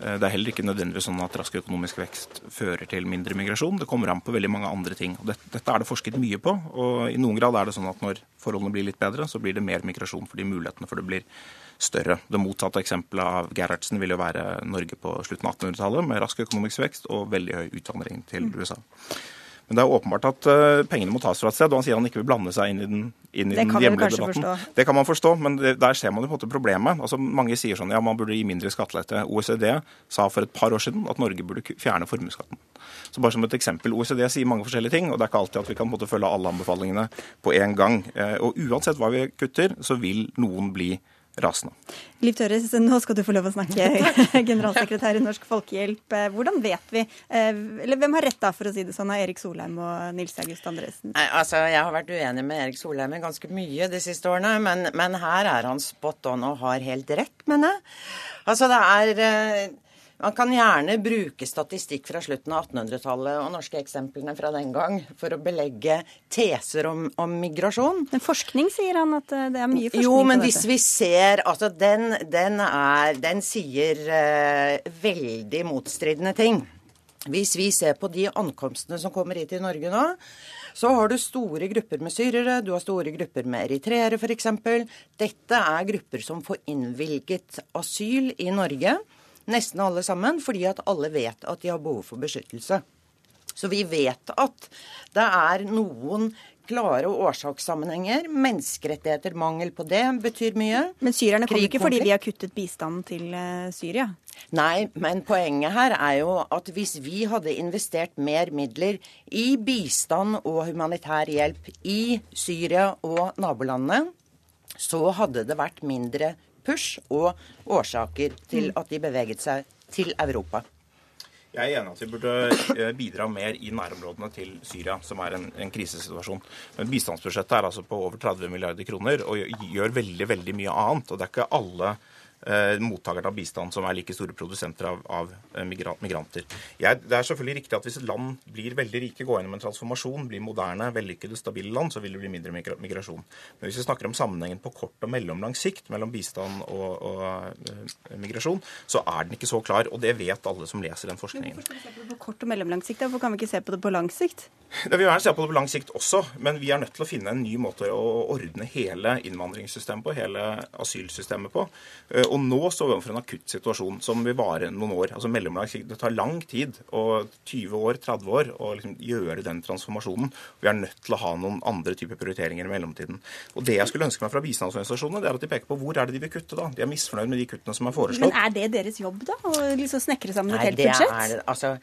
Eh, det er heller ikke nødvendigvis sånn at rask økonomisk vekst fører til mindre migrasjon. Det kommer an på veldig mange andre ting. Dette, dette er det forsket mye på. Og i noen grad er det sånn at når forholdene blir litt bedre, så blir det mer migrasjon fordi mulighetene for det blir større. Det motsatte eksempelet av Gerhardsen vil jo være Norge på slutten av 1800-tallet, med rask økonomisk vekst og veldig høy utvandring til USA. Men det er åpenbart at uh, pengene må tas fra et sted, og han sier han ikke vil blande seg inn i den, inn i den hjemlige debatten. Forstå. Det kan man forstå, men det, der ser man jo på en måte problemet. Altså, mange sier sånn ja, man burde gi mindre skattelette. OECD sa for et par år siden at Norge burde fjerne formuesskatten. Så bare som et eksempel, OECD sier mange forskjellige ting, og det er ikke alltid at vi kan måte, følge alle anbefalingene på en gang. Uh, og uansett hva vi kutter, så vil noen bli rasende. Liv Tørres, nå skal du få lov å snakke, generalsekretær i Norsk Folkehjelp. Hvordan vet vi, eh, eller hvem har rett da, for å si det sånn, av Erik Solheim og Nils August Andresen? Nei, altså, Jeg har vært uenig med Erik Solheim ganske mye de siste årene, men, men her er han spot on og har helt rett, mener jeg. Altså, det er eh, man kan gjerne bruke statistikk fra slutten av 1800-tallet og norske eksemplene fra den gang for å belegge teser om, om, migrasjon. Men forskning sier han at eh, det er mye forskning Jo, men hvis vi ser Altså, den, den, er, den sier uh, veldig motstridende ting. Hvis vi ser på de ankomstene som kommer hit i Norge nå, så har du store grupper med syrere, du har store grupper med eritreere f.eks. Dette er grupper som får innvilget asyl i Norge Nesten alle sammen, fordi at alle vet at de har behov for beskyttelse. Så vi vet at det er noen klare årsakssammenhenger. Menneskerettigheter, mangel på det, betyr mye. Men syrerne kommer ikke fordi vi har kuttet bistanden til uh, Syria? Nei, men poenget her er jo at hvis vi hadde investert mer midler i bistand og humanitær hjelp i Syria og nabolandene, så hadde det vært mindre push og årsaker til mm. at de beveget seg til Europa. Jeg er enig at vi burde eh, bidra mer i nærområdene til Syria, som er en, en, krisesituasjon. Men bistandsbudsjettet er altså på over 30 milliarder kroner og gjør veldig veldig mye annet. og Det er ikke alle mottakerne av bistand som er like store produsenter av, av eh, migranter. Jeg, det er selvfølgelig riktig at hvis et land blir veldig rike, går gjennom en transformasjon, blir moderne, vellykkede, stabile land, så vil det bli mindre migrasjon. Men hvis vi snakker om sammenhengen på kort og mellomlang sikt mellom bistand og, og uh, migrasjon, så er den ikke så klar. Og det vet alle som leser den forskningen. Hvorfor skal vi se på det på kort og mellomlang sikt? Hvorfor kan vi ikke se på det på lang sikt? Det vil gjerne se på det på lang sikt også, men vi er nødt til å finne en ny måte å ordne hele innvandringssystemet på, hele asylsystemet på. Og og nå står vi overfor en akutt situasjon som vil vare noen år. altså Det tar lang tid, og 20 år, 30 år, å liksom gjøre den transformasjonen. Vi er nødt til å ha noen andre typer prioriteringer i mellomtiden. Og Det jeg skulle ønske meg fra bistandsorganisasjonene, det er at de peker på hvor er det de vil kutte. da. De er misfornøyd med de kuttene som er foreslått. Men er det deres jobb, da? Å liksom snekre sammen et helt budsjett? Er, altså,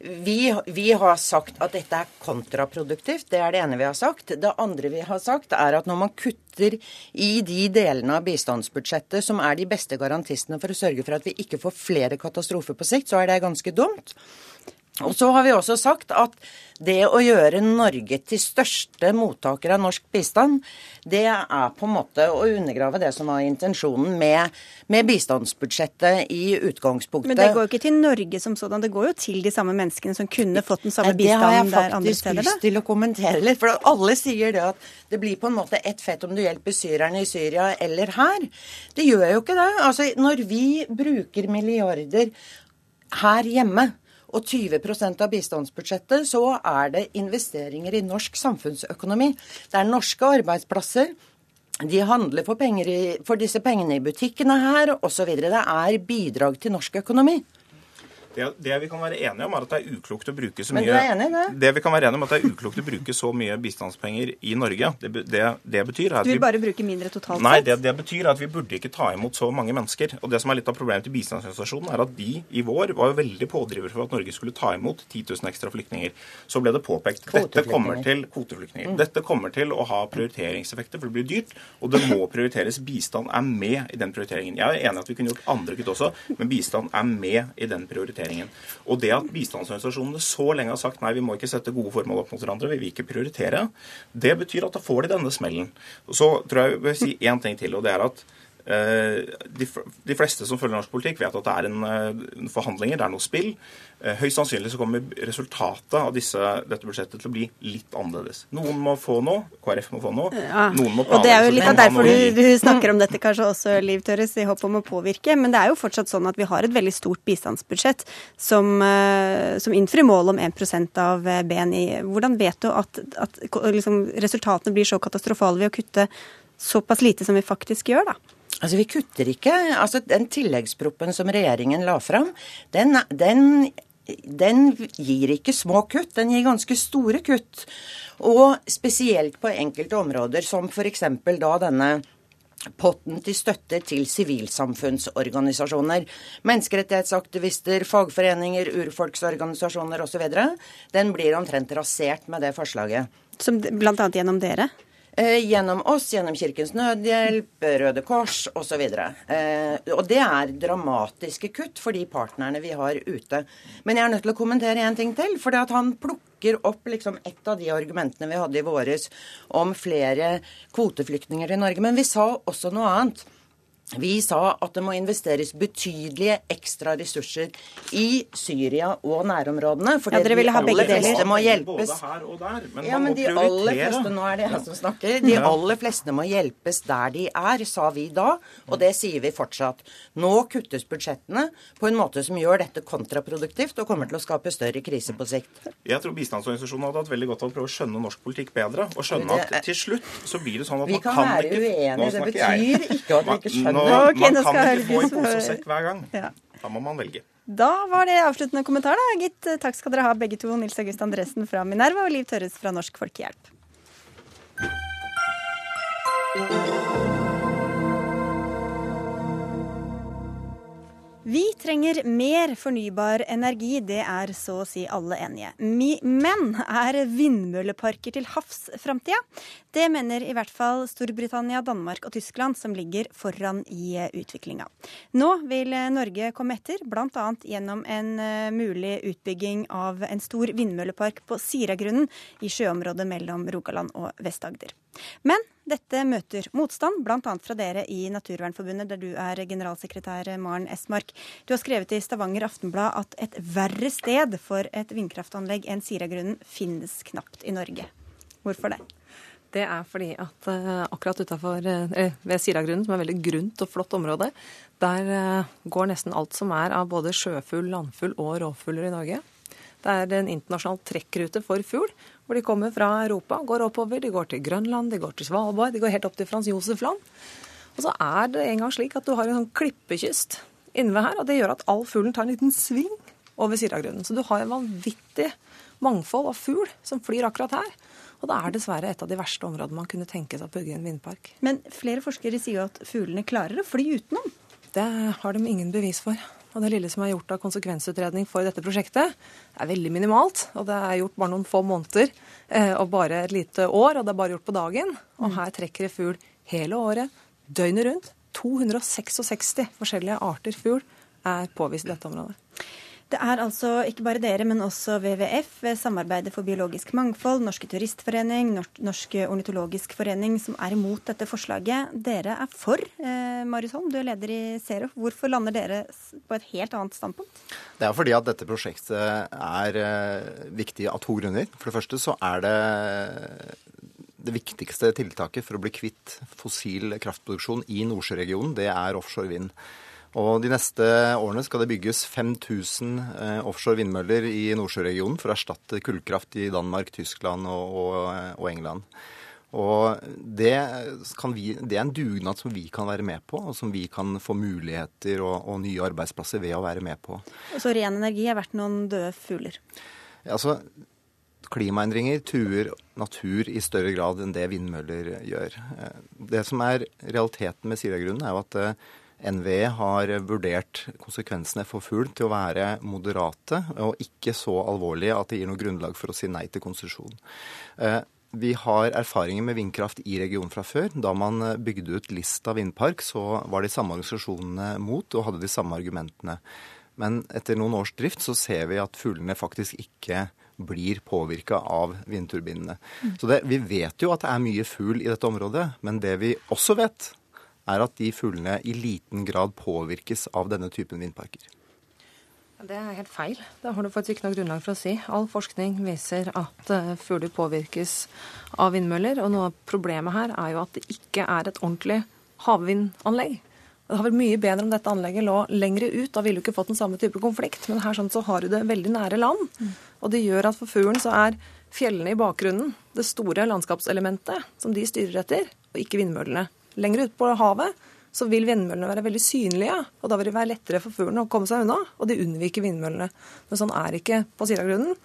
vi, vi, har sagt at dette er kontraproduktivt. Det er det ene vi har sagt. Det andre vi har sagt, er at når man kutter i de delene av bistandsbudsjettet som er de beste garantistene for å sørge for at vi ikke får flere katastrofer på sikt, så er det ganske dumt. Og så har vi også sagt at det å gjøre Norge til største mottaker av norsk bistand, det er på en måte å undergrave det som var intensjonen med, med bistandsbudsjettet i utgangspunktet. Men det går jo ikke til Norge som sådan, det går jo til de samme menneskene som kunne fått den samme bistanden der andre steder? Det har jeg faktisk lyst til å kommentere litt. For alle sier det at det blir på en måte ett fett om du hjelper syrerne i Syria eller her. Det gjør jo ikke det. Altså, når vi bruker milliarder her hjemme og 20% av bistandsbudsjettet, så er det investeringer i norsk samfunnsøkonomi. Det er norske arbeidsplasser. De handler for, i, for disse pengene i butikkene her osv. Det er bidrag til norsk økonomi. Det, det, vi kan være enige om, er at det er uklokt å bruke så mye Men du er enig i det? Det vi kan være enige om, er at det er uklokt å bruke så mye bistandspenger i Norge. Det, det, det betyr at Du vil bare bruke mindre totalt sett? Nei, det, betyr at vi burde ikke ta imot så mange mennesker. Og det som er litt av problemet til bistandsorganisasjonen, er at de i vår var jo veldig pådriver for at Norge skulle ta imot 10 000 ekstra flyktninger. Så ble det påpekt dette kommer til kvoteflyktninger. Mm. Dette kommer til å ha prioriteringseffekter, for det blir dyrt. Og det må prioriteres. Bistand er med i den prioriteringen. Jeg er enig i at vi kunne gjort andre kutt også, men bistand er med i den prioriteringen prioriteringen. Og det at bistandsorganisasjonene så lenge har sagt nei, vi må ikke sette gode formål opp mot hverandre, vi vil ikke prioritere, det betyr at da får de denne smellen. Så tror jeg jeg vil si én ting til, og det er at de fleste som følger norsk politikk, vet at det er en, eh, forhandlinger, det er noe spill. Eh, høyst sannsynlig så kommer resultatet av disse, dette budsjettet til å bli litt annerledes. Noen må få noe, KrF må få noe. Ja. Noen må og Det er jo litt av derfor du, du, snakker om dette kanskje også, Liv Tørres, i håp om å påvirke. Men det er jo fortsatt sånn at vi har et veldig stort bistandsbudsjett som, som innfrir målet om 1% av BNI. Hvordan vet du at, at liksom, resultatene blir så katastrofale ved å kutte såpass lite som vi faktisk gjør, da? Altså, Vi kutter ikke. Altså, Den tilleggsproppen som regjeringen la fram, den, den, den gir ikke små kutt, den gir ganske store kutt. Og spesielt på enkelte områder, som f.eks. da denne potten til støtte til sivilsamfunnsorganisasjoner. Menneskerettighetsaktivister, fagforeninger, urfolksorganisasjoner osv. Den blir omtrent rasert med det forslaget. Som bl.a. gjennom dere? Eh, gjennom oss, gjennom Kirkens Nødhjelp, Røde Kors osv. Eh, og det er dramatiske kutt for de partnerne vi har ute. Men jeg er nødt til å kommentere en ting til. For han plukker opp liksom et av de argumentene vi hadde i våres om flere kvoteflyktninger til Norge. Men vi sa også noe annet. Vi sa at det må investeres betydelige ekstra ressurser i Syria og nærområdene. For ja, dere ville ha begge deler. må hjelpes. Her og der, men ja, men de aller fleste, nå er det jeg som snakker, de aller fleste må hjelpes der de er, sa vi da. Og det sier vi fortsatt. Nå kuttes budsjettene på en måte som gjør dette kontraproduktivt og kommer til å skape større krise på sikt. Jeg tror bistandsorganisasjonene hadde hatt veldig godt av å prøve å skjønne norsk politikk bedre. Og skjønne at til slutt så blir det sånn at man kan ikke Vi kan være uenige. Det betyr ikke at vi ikke skjønner nå, okay, man kan ikke få en pose og sekk hver gang. Ja. Da må man velge. Da var det avsluttende kommentar, da, gitt. Takk skal dere ha begge to. Nils August Andresen fra Minerva og Liv Tørres fra Norsk Folkehjelp. Vi trenger mer fornybar energi, det er så å si alle enige. Men er vindmølleparker til havs framtida? Det mener i hvert fall Storbritannia, Danmark og Tyskland, som ligger foran i utviklinga. Nå vil Norge komme etter, bl.a. gjennom en eh, mulig utbygging av en stor vindmøllepark på Siragrunnen i sjøområdet mellom Rogaland og Vest-Agder. Men Dette møter motstand, bl.a. fra dere i Naturvernforbundet, der du er generalsekretær Maren Esmark. Du har skrevet i Stavanger Aftenblad at et verre sted for et vindkraftanlegg enn Siragrunnen finnes knapt i Norge. Hvorfor det? Det er fordi at uh, akkurat utafor uh, ved Siragrunnen, som er et veldig grunt og flott område, der går nesten alt som er av både sjøfugl, landfugl og rovfugler i Norge. Det er en internasjonal trekkrute for fugl, hvor de kommer fra Europa, går oppover. De går til Grønland, de går til Svalbard, de går helt opp til Frans Josef Land. Og så er det en gang slik at du har en sånn klippekyst innved her, og det gjør at all fuglen tar en liten sving over Siragrunnen. Så du har en vanvittig mangfold av fugl som flyr akkurat her. Og det er dessverre et av de verste områdene man kunne tenke seg å bygge en vindpark. Men flere forskere sier jo at fuglene klarer å fly utenom. Det har de ingen bevis for. Og det lille som er gjort av konsekvensutredning for dette prosjektet, er veldig minimalt. Og det er gjort bare noen få måneder eh, og bare et lite år, og det er bare gjort på dagen. Og her trekker det fugl hele året, døgnet rundt. 266 forskjellige arter fugl er påvist i dette området. Det er altså ikke bare dere, men også WWF, Samarbeidet for biologisk mangfold, Norske turistforening, Norsk ornitologisk forening, som er imot dette forslaget. Dere er for. Eh, Marius Holm, du er leder i Zero. Hvorfor lander dere på et helt annet standpunkt? Det er fordi at dette prosjektet er eh, viktig av to grunner. For det første så er det det viktigste tiltaket for å bli kvitt fossil kraftproduksjon i Nordsjøregionen, det er offshore vind. Og De neste årene skal det bygges 5000 eh, offshore vindmøller i Nordsjøregionen for å erstatte kullkraft i Danmark, Tyskland og, og, og England. Og det, vi, det, er en dugnad som vi kan være med på, og som vi kan få muligheter og, og nye arbeidsplasser ved å være med på. Så ren energi er verdt noen døde fugler? Altså, Klimaendringer truer natur i større grad enn det vindmøller gjør. Eh, det som er realiteten med Siragrunnen, er jo at eh, NVE har vurdert konsekvensene for fugl til å være moderate og ikke så alvorlige at det gir noe grunnlag for å si nei til konsesjon. Eh, vi har erfaringer med vindkraft i regionen fra før. Da man bygde ut Lista vindpark, så var de samme organisasjonene mot og hadde de samme argumentene. Men etter noen års drift så ser vi at fuglene faktisk ikke blir påvirka av vindturbinene. Mm. Så det, Vi vet jo at det er mye fugl i dette området, men det vi også vet, er at de fuglene i liten grad påvirkes av denne typen vindparker. Det er helt feil. Det har du faktisk ikke noe grunnlag for å si. All forskning viser at eh, fugler påvirkes av vindmøller. Og noe av problemet her er jo at det ikke er et ordentlig havvindanlegg. Det hadde vært mye bedre om dette anlegget lå lengre ut. Da ville du ikke fått den samme type konflikt. Men her sånn så har du det veldig nære land. Og det gjør at for fuglen så er fjellene i bakgrunnen det store landskapselementet som de styrer etter, og ikke vindmøllene lenger ute på havet, så vil vindmøllene være veldig synlige. Og da vil det være lettere for fuglene å komme seg unna, og de unnviker vindmøllene. Men sånn er det ikke på Siragrunnen.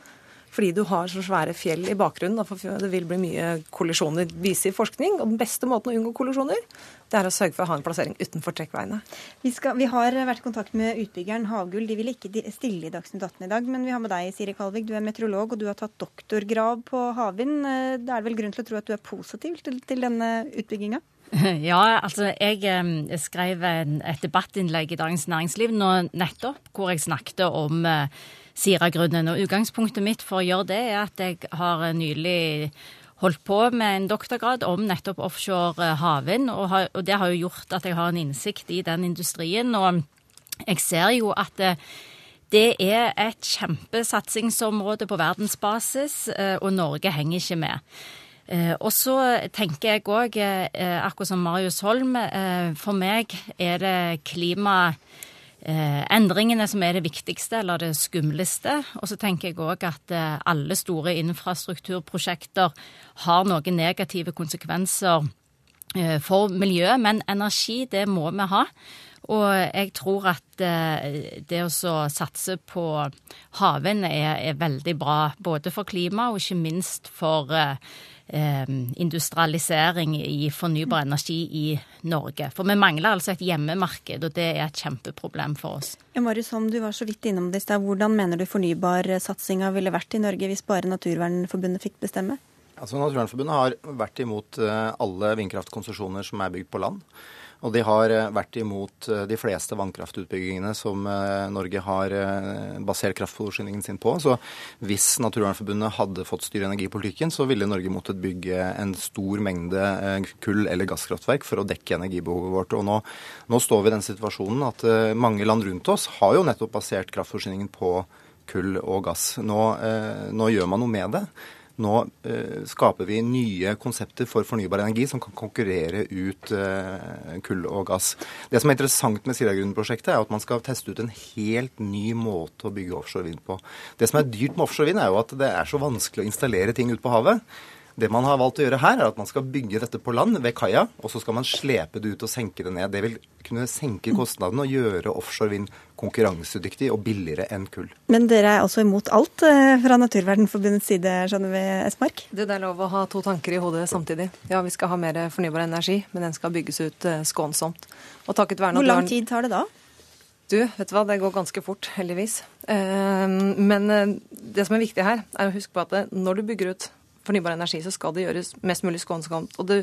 Fordi du har så svære fjell i bakgrunnen. for Det vil bli mye kollisjoner, viser forskning. Og den beste måten å unngå kollisjoner, det er å sørge for å ha en plassering utenfor trekkveiene. Vi, skal, vi har vært i kontakt med utbyggeren Havgull. De vil ikke stille i Dagsnytt 18 i dag. Men vi har med deg, Siri Kalvik. Du er meteorolog, og du har tatt doktorgrad på havvind. Det er vel grunn til å tro at du er positiv til, til denne utbygginga? Ja, altså jeg, jeg skrev et debattinnlegg i Dagens Næringsliv nå nettopp hvor jeg snakket om uh, Siragrunnen. Og utgangspunktet mitt for å gjøre det er at jeg har nylig holdt på med en doktorgrad om nettopp offshore havvind, og, og, det har jo gjort at jeg har en innsikt i den industrien. Og jeg ser jo at det, det er et kjempesatsingsområde på verdensbasis, eh, og Norge henger ikke med. Eh, og så tenker jeg òg, eh, akkurat som Marius Holm, eh, for meg er det klimaendringene som er det viktigste, eller det skumleste. Og så tenker jeg òg at alle store infrastrukturprosjekter har noen negative konsekvenser for miljøet, men energi, det må vi ha. Og jeg tror at det å satse på havvind er, er, veldig bra, både for klima og ikke minst for Eh, industrialisering i fornybar energi i Norge. For vi mangler altså et hjemmemarked, og det er et kjempeproblem for oss. Ja, Marius Holm, du var så vidt innom det i stad. Hvordan mener du fornybarsatsinga ville vært i Norge hvis bare Naturvernforbundet fikk bestemme? Altså, Naturvernforbundet har vært imot eh, alle vindkraftkonsesjoner som er bygd på land. Og de har eh, vært imot eh, de fleste vannkraftutbyggingene som eh, Norge har basert kraftforsyningen sin på. Så hvis Naturvernforbundet hadde fått styre energipolitikken, så ville Norge måttet bygge en stor mengde kull- eller gasskraftverk for å dekke energibehovet vårt. Og nå, nå står vi i den situasjonen at mange land rundt oss har jo nettopp basert kraftforsyningen på kull og gass. Nå, nå gjør man noe med det. Nå eh, skaper vi nye konsepter for fornybar energi som kan konkurrere ut eh, kull og gass. Det som er interessant med Siragrund-prosjektet, er at man skal teste ut en helt ny måte å bygge offshore vind på. Det som er dyrt med offshore vind, er jo at det er så vanskelig å installere ting ute på havet. Det man har valgt å gjøre her, er at man skal bygge dette på land ved kaia, og så skal man slepe det ut og senke det ned. Det vil kunne senke kostnadene og gjøre offshore vind konkurransedyktig og billigere enn kull. Men dere er altså imot alt eh, fra Naturvernforbundets side, skjønner vi, Esmark? Det er lov å ha to tanker i hodet samtidig. Ja, vi skal ha mer fornybar energi, men den skal bygges ut eh, skånsomt. Hvor lang tid tar det da? Du, vet du hva, det går ganske fort, heldigvis. Eh, men det som er viktig her, er å huske på at når du bygger ut fornybar energi, så skal det gjøres mest mulig skånsomt. Og du,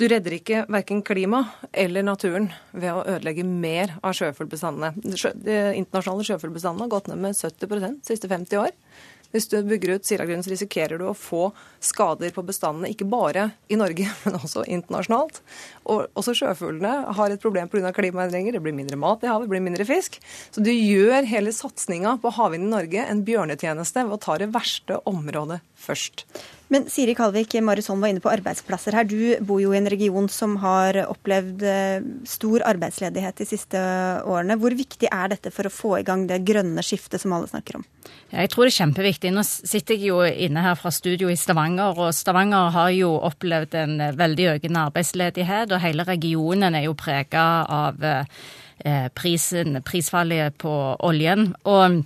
du redder ikke verken klima eller naturen ved å ødelegge mer av sjøfuglbestandene. De internasjonale sjøfuglbestandene har gått ned med 70 de siste 50 år. Hvis du bygger ut Siragrunnen, så risikerer du å få skader på bestandene, ikke bare i Norge, men også internasjonalt. Og også sjøfuglene har et problem pga. klimaendringer. Det blir mindre mat i havet, det blir mindre fisk. Så du gjør hele satsinga på havvind i Norge en bjørnetjeneste ved å ta det verste området først. Men Siri Kalvik, Marisson var inne på arbeidsplasser her. Du bor jo i en region som har opplevd eh, stor arbeidsledighet de siste årene. Hvor viktig er dette for å få i gang det grønne skiftet som alle snakker om? Jeg tror det er kjempeviktig. Nå sitter jeg jo inne her fra studio i Stavanger, og Stavanger har jo opplevd en veldig økende arbeidsledighet, og hele regionen er jo prega av eh, prisen, prisfallet på oljen. og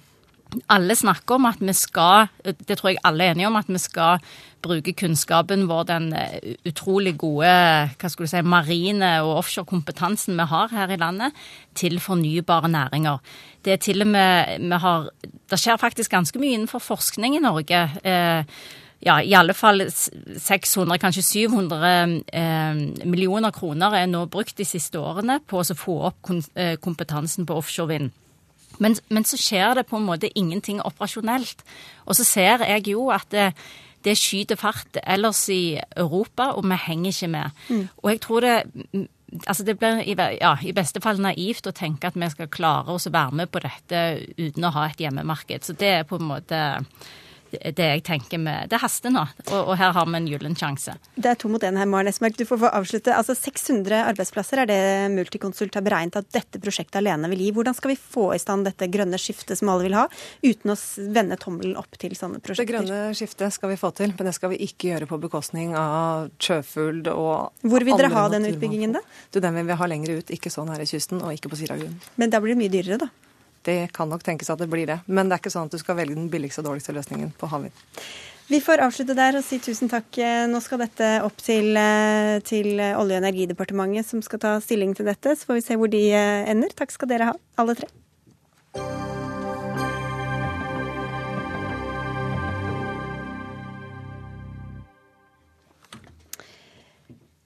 alle snakker om at vi skal, det tror jeg alle er enige om, at vi skal bruke kunnskapen vår, den eh, utrolig gode hva skulle du si, marine og offshore-kompetansen vi har her i landet, til fornybare næringer. Det er til og med vi har Det skjer faktisk ganske mye innenfor forskning i Norge. Eh, ja, i alle fall 600, kanskje 700 eh, millioner kroner er nå brukt de siste årene på å få opp eh, kompetansen på offshore vind. Men, men, så skjer det på en måte ingenting operasjonelt. Og så ser jeg jo at det, det skyter fart ellers i Europa, og vi henger ikke med. Mm. Og jeg tror det Altså det blir ja, i beste fall naivt å tenke at vi skal klare oss å være med på dette uten å ha et hjemmemarked. Så det er på en måte det jeg tenker med Det haster nå, og, og her har vi en gyllen sjanse. Det er to mot én her, Maren Esmark. Du får få avslutte. Altså 600 arbeidsplasser er det Multiconsult har beregnet at dette prosjektet alene vil gi. Hvordan skal vi få i stand dette grønne skiftet som alle vil ha, uten å vende tommelen opp til sånne prosjekter? Det grønne skiftet skal vi få til, men det skal vi ikke gjøre på bekostning av sjøfugl og Hvor vil dere ha den utbyggingen, da? Du, den vil vi ha lenger ut, ikke så nære kysten og ikke på Siragrunnen. Men da blir det mye dyrere, da? Det kan nok tenkes at det blir det. Men det er ikke sånn at du skal velge den billigste og dårligste løsningen på havvind. Vi får avslutte der og si tusen takk. Nå skal dette opp til, eh, til Olje- og energidepartementet, som skal ta stilling til dette. Så får vi se hvor de eh, ender. Takk skal dere ha, alle tre.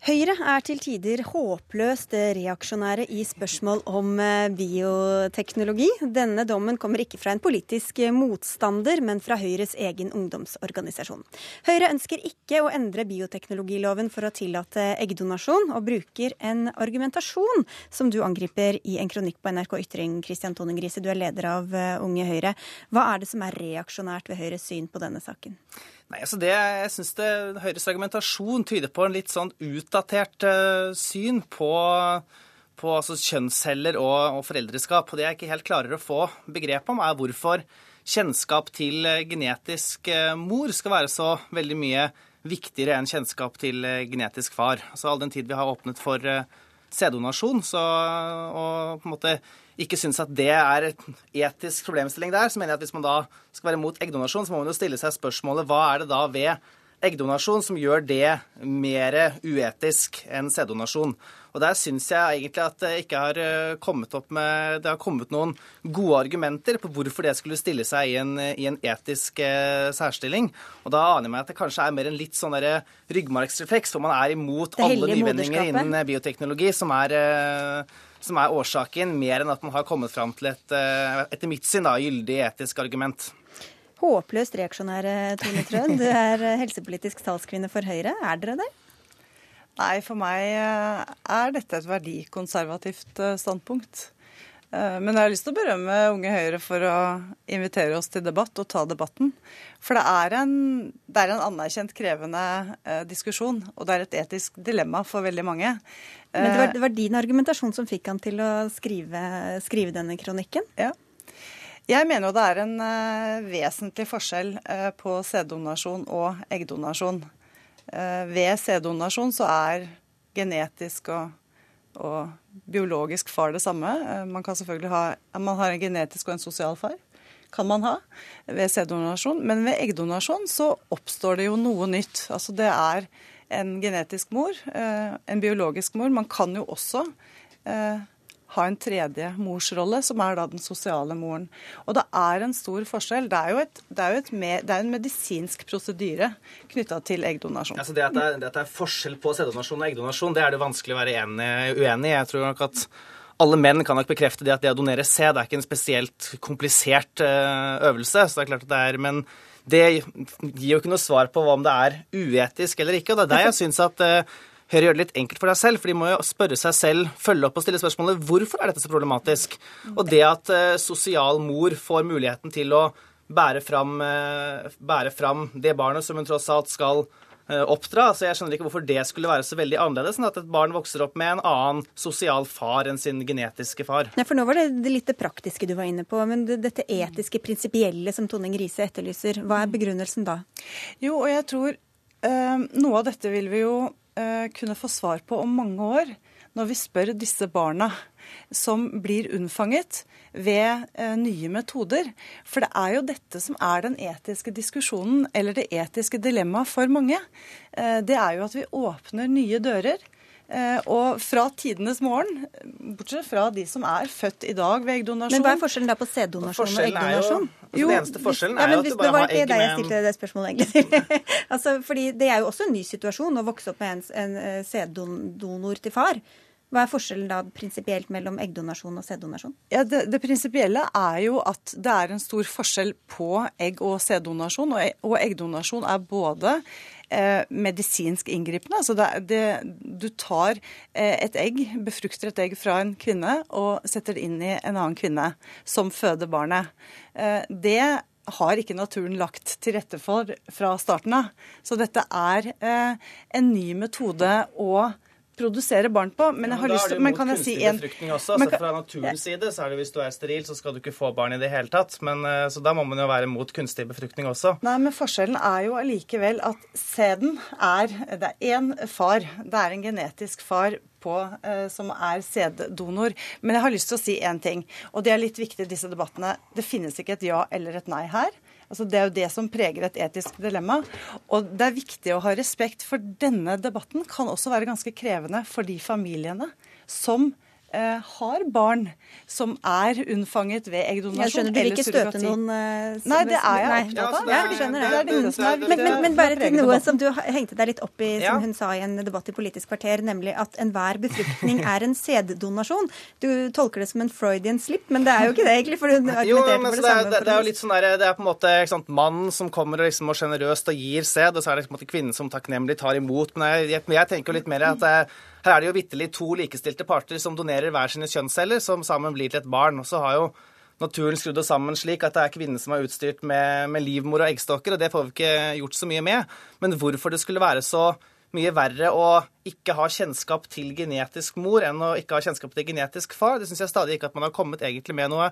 Høyre er til tider håpløst reaksjonære i spørsmål om eh, bioteknologi. Denne dommen kommer ikke fra en politisk motstander, men fra Høyres egen ungdomsorganisasjon. Høyre ønsker ikke å endre bioteknologiloven for å tillate eggdonasjon, og bruker en argumentasjon som du angriper i en kronikk på NRK Ytring. Kristian Tonning Grise, du er leder av eh, Unge Høyre. Hva er det som er reaksjonært ved Høyres syn på denne saken? Nei, altså det, Jeg syns Høyres argumentasjon tyder på en litt sånn utdatert uh, syn på, på altså kjønnsceller og, og, foreldreskap. Og Det jeg ikke helt klarer å få begrep om, er hvorfor kjennskap til uh, genetisk uh, mor skal være så veldig mye viktigere enn kjennskap til genetisk far. Altså All den tid vi har åpnet for sæddonasjon, og på en måte ikke syns at det er et etisk problemstilling der, så mener jeg at hvis man da skal være mot eggdonasjon, så må man jo stille seg spørsmålet hva er det da ved eggdonasjon som gjør det mer uetisk enn sæddonasjon. Og Der syns jeg egentlig at det ikke har eh, kommet opp med Det har kommet noen gode argumenter på hvorfor det skulle stille seg i en, i en etisk eh, særstilling. Og da aner jeg meg at det kanskje er mer en litt sånn der ryggmargsrefleks, hvor man er imot alle nyvinninger innen bioteknologi, som er eh, som er årsaken, mer enn at man har kommet fram til et, etter mitt syn, da, gyldig etisk argument. Håpløst reaksjonære, Tone Trøen. Du er helsepolitisk talskvinne for Høyre. Er dere det? Nei, for meg eh, er dette et verdikonservativt eh, standpunkt. Men jeg har lyst til å berømme Unge Høyre for å invitere oss til debatt og ta debatten. For det er en, det er en anerkjent krevende diskusjon, og det er et etisk dilemma for veldig mange. Men det var, det var din argumentasjon som fikk han til å skrive, skrive denne kronikken? Ja. Jeg mener jo det er en vesentlig forskjell på sæddonasjon og eggdonasjon. Uh, ved sæddonasjon så er genetisk og, og, biologisk far det samme. man kan selvfølgelig ha Man har en genetisk og en sosial far. Kan man ha ved sæddonasjon. Men ved eggdonasjon så oppstår det jo noe nytt. Altså det er en genetisk mor, en biologisk mor. Man kan jo også ha en tredje morsrolle, som er da den sosiale moren. Og det er en stor forskjell. Det er jo, et, det er jo med, det er en medisinsk prosedyre knytta til eggdonasjon. Altså det, at det, er, det at det er forskjell på sæddonasjon og eggdonasjon, det er det vanskelig å være enig, uenig i. Jeg tror nok at alle menn kan nok bekrefte det at det å donere sæd er ikke en spesielt komplisert eh, øvelse. så det er klart at det er, Men det gir jo ikke noe svar på om det er uetisk eller ikke. og Det er der jeg syns at eh, Høyre gjør det litt enkelt for deg selv, for de må jo spørre seg selv, følge opp og stille spørsmålet hvorfor er dette så problematisk. Og det at uh, sosial mor får muligheten til å bære fram, uh, bære fram det barnet som hun tross alt skal uh, oppdra. Så jeg skjønner ikke hvorfor det skulle være så veldig annerledes enn at et barn vokser opp med en annen sosial far enn sin genetiske far. Nei, for Nå var det, det litt det praktiske du var inne på, men dette etiske, prinsipielle som Tonning Riise etterlyser, hva er begrunnelsen da? Jo, og jeg tror noe av dette vil vi jo kunne få svar på om mange år, når vi spør disse barna som blir unnfanget ved uh, nye metoder. For det er jo dette som er den etiske diskusjonen, eller det etiske dilemmaet for mange. Uh, det er jo at vi åpner nye dører Eh, og fra tidenes morgen, bortsett fra de som er født i dag ved eggdonasjon Men hva er forskjellen da på sæddonasjon og eggdonasjon? Jo, altså, den eneste forskjellen er jo at du bare har egg med Det var deg jeg stilte det spørsmålet egentlig altså, fordi det er jo også en ny situasjon å vokse opp med en, en eh, sæddonor til far. Hva er forskjellen da prinsipielt mellom eggdonasjon og sæddonasjon? Ja, det, det prinsipielle er jo at det er en stor forskjell på egg- og sæddonasjon. Og, e, og eggdonasjon er både eh, medisinsk inngripende. Altså det, det, du tar eh, et egg, befrukter et egg fra en kvinne og setter det inn i en annen kvinne som føder barnet. Eh, det har ikke naturen lagt til rette for fra starten av. Så dette er en ny metode å produsere barn på. Men jeg har ja, lyst til Men kan jeg si en også, altså Fra naturens side så er det hvis du er steril, så skal du ikke få barn i det hele tatt. Men, eh, så da må man jo være mot kunstig befruktning også. Nei, men forskjellen er jo allikevel at sæden er Det er én far. Det er en genetisk far på, eh, som er sæddonor. Men jeg har lyst til å si én ting, og det er litt viktig i disse debattene. Det finnes ikke et ja eller et nei her. Altså, det er jo det som preger et etisk dilemma. Og det er viktig å ha respekt, for denne debatten kan også være ganske krevende for de familiene som har barn som er unnfanget ved eggdonasjon Jeg skjønner du vil ikke støte noen uh, Nei, det er jeg opptatt av. Ja, det. Men, men, men bare til noe som du hengte deg litt opp i, som hun sa i en debatt i Politisk kvarter, nemlig at enhver befruktning er en sæddonasjon. Du tolker det som en Freudian slip, men det er jo ikke det, egentlig. for hun argumenterte men for det, samme. Det, det, er jo litt sånn der, det er på en måte sant, mannen som kommer og, liksom, og generøst og gir sæd, og så er det på en måte kvinnen som takknemlig tar imot. Men jeg, jeg, jeg tenker jo litt mer at det, her er det jo vitterlig to likestilte parter som donerer hver sine kjønnsceller, som sammen blir til et barn. Og så har jo naturen skrudd oss sammen slik at det er kvinnen som er utstyrt med, med livmor og eggstokker, og det får vi ikke gjort så mye med. Men hvorfor det skulle være så mye verre å ikke ha kjennskap til genetisk mor enn å ikke ha kjennskap til genetisk far, det syns jeg stadig ikke at man har kommet egentlig med noe,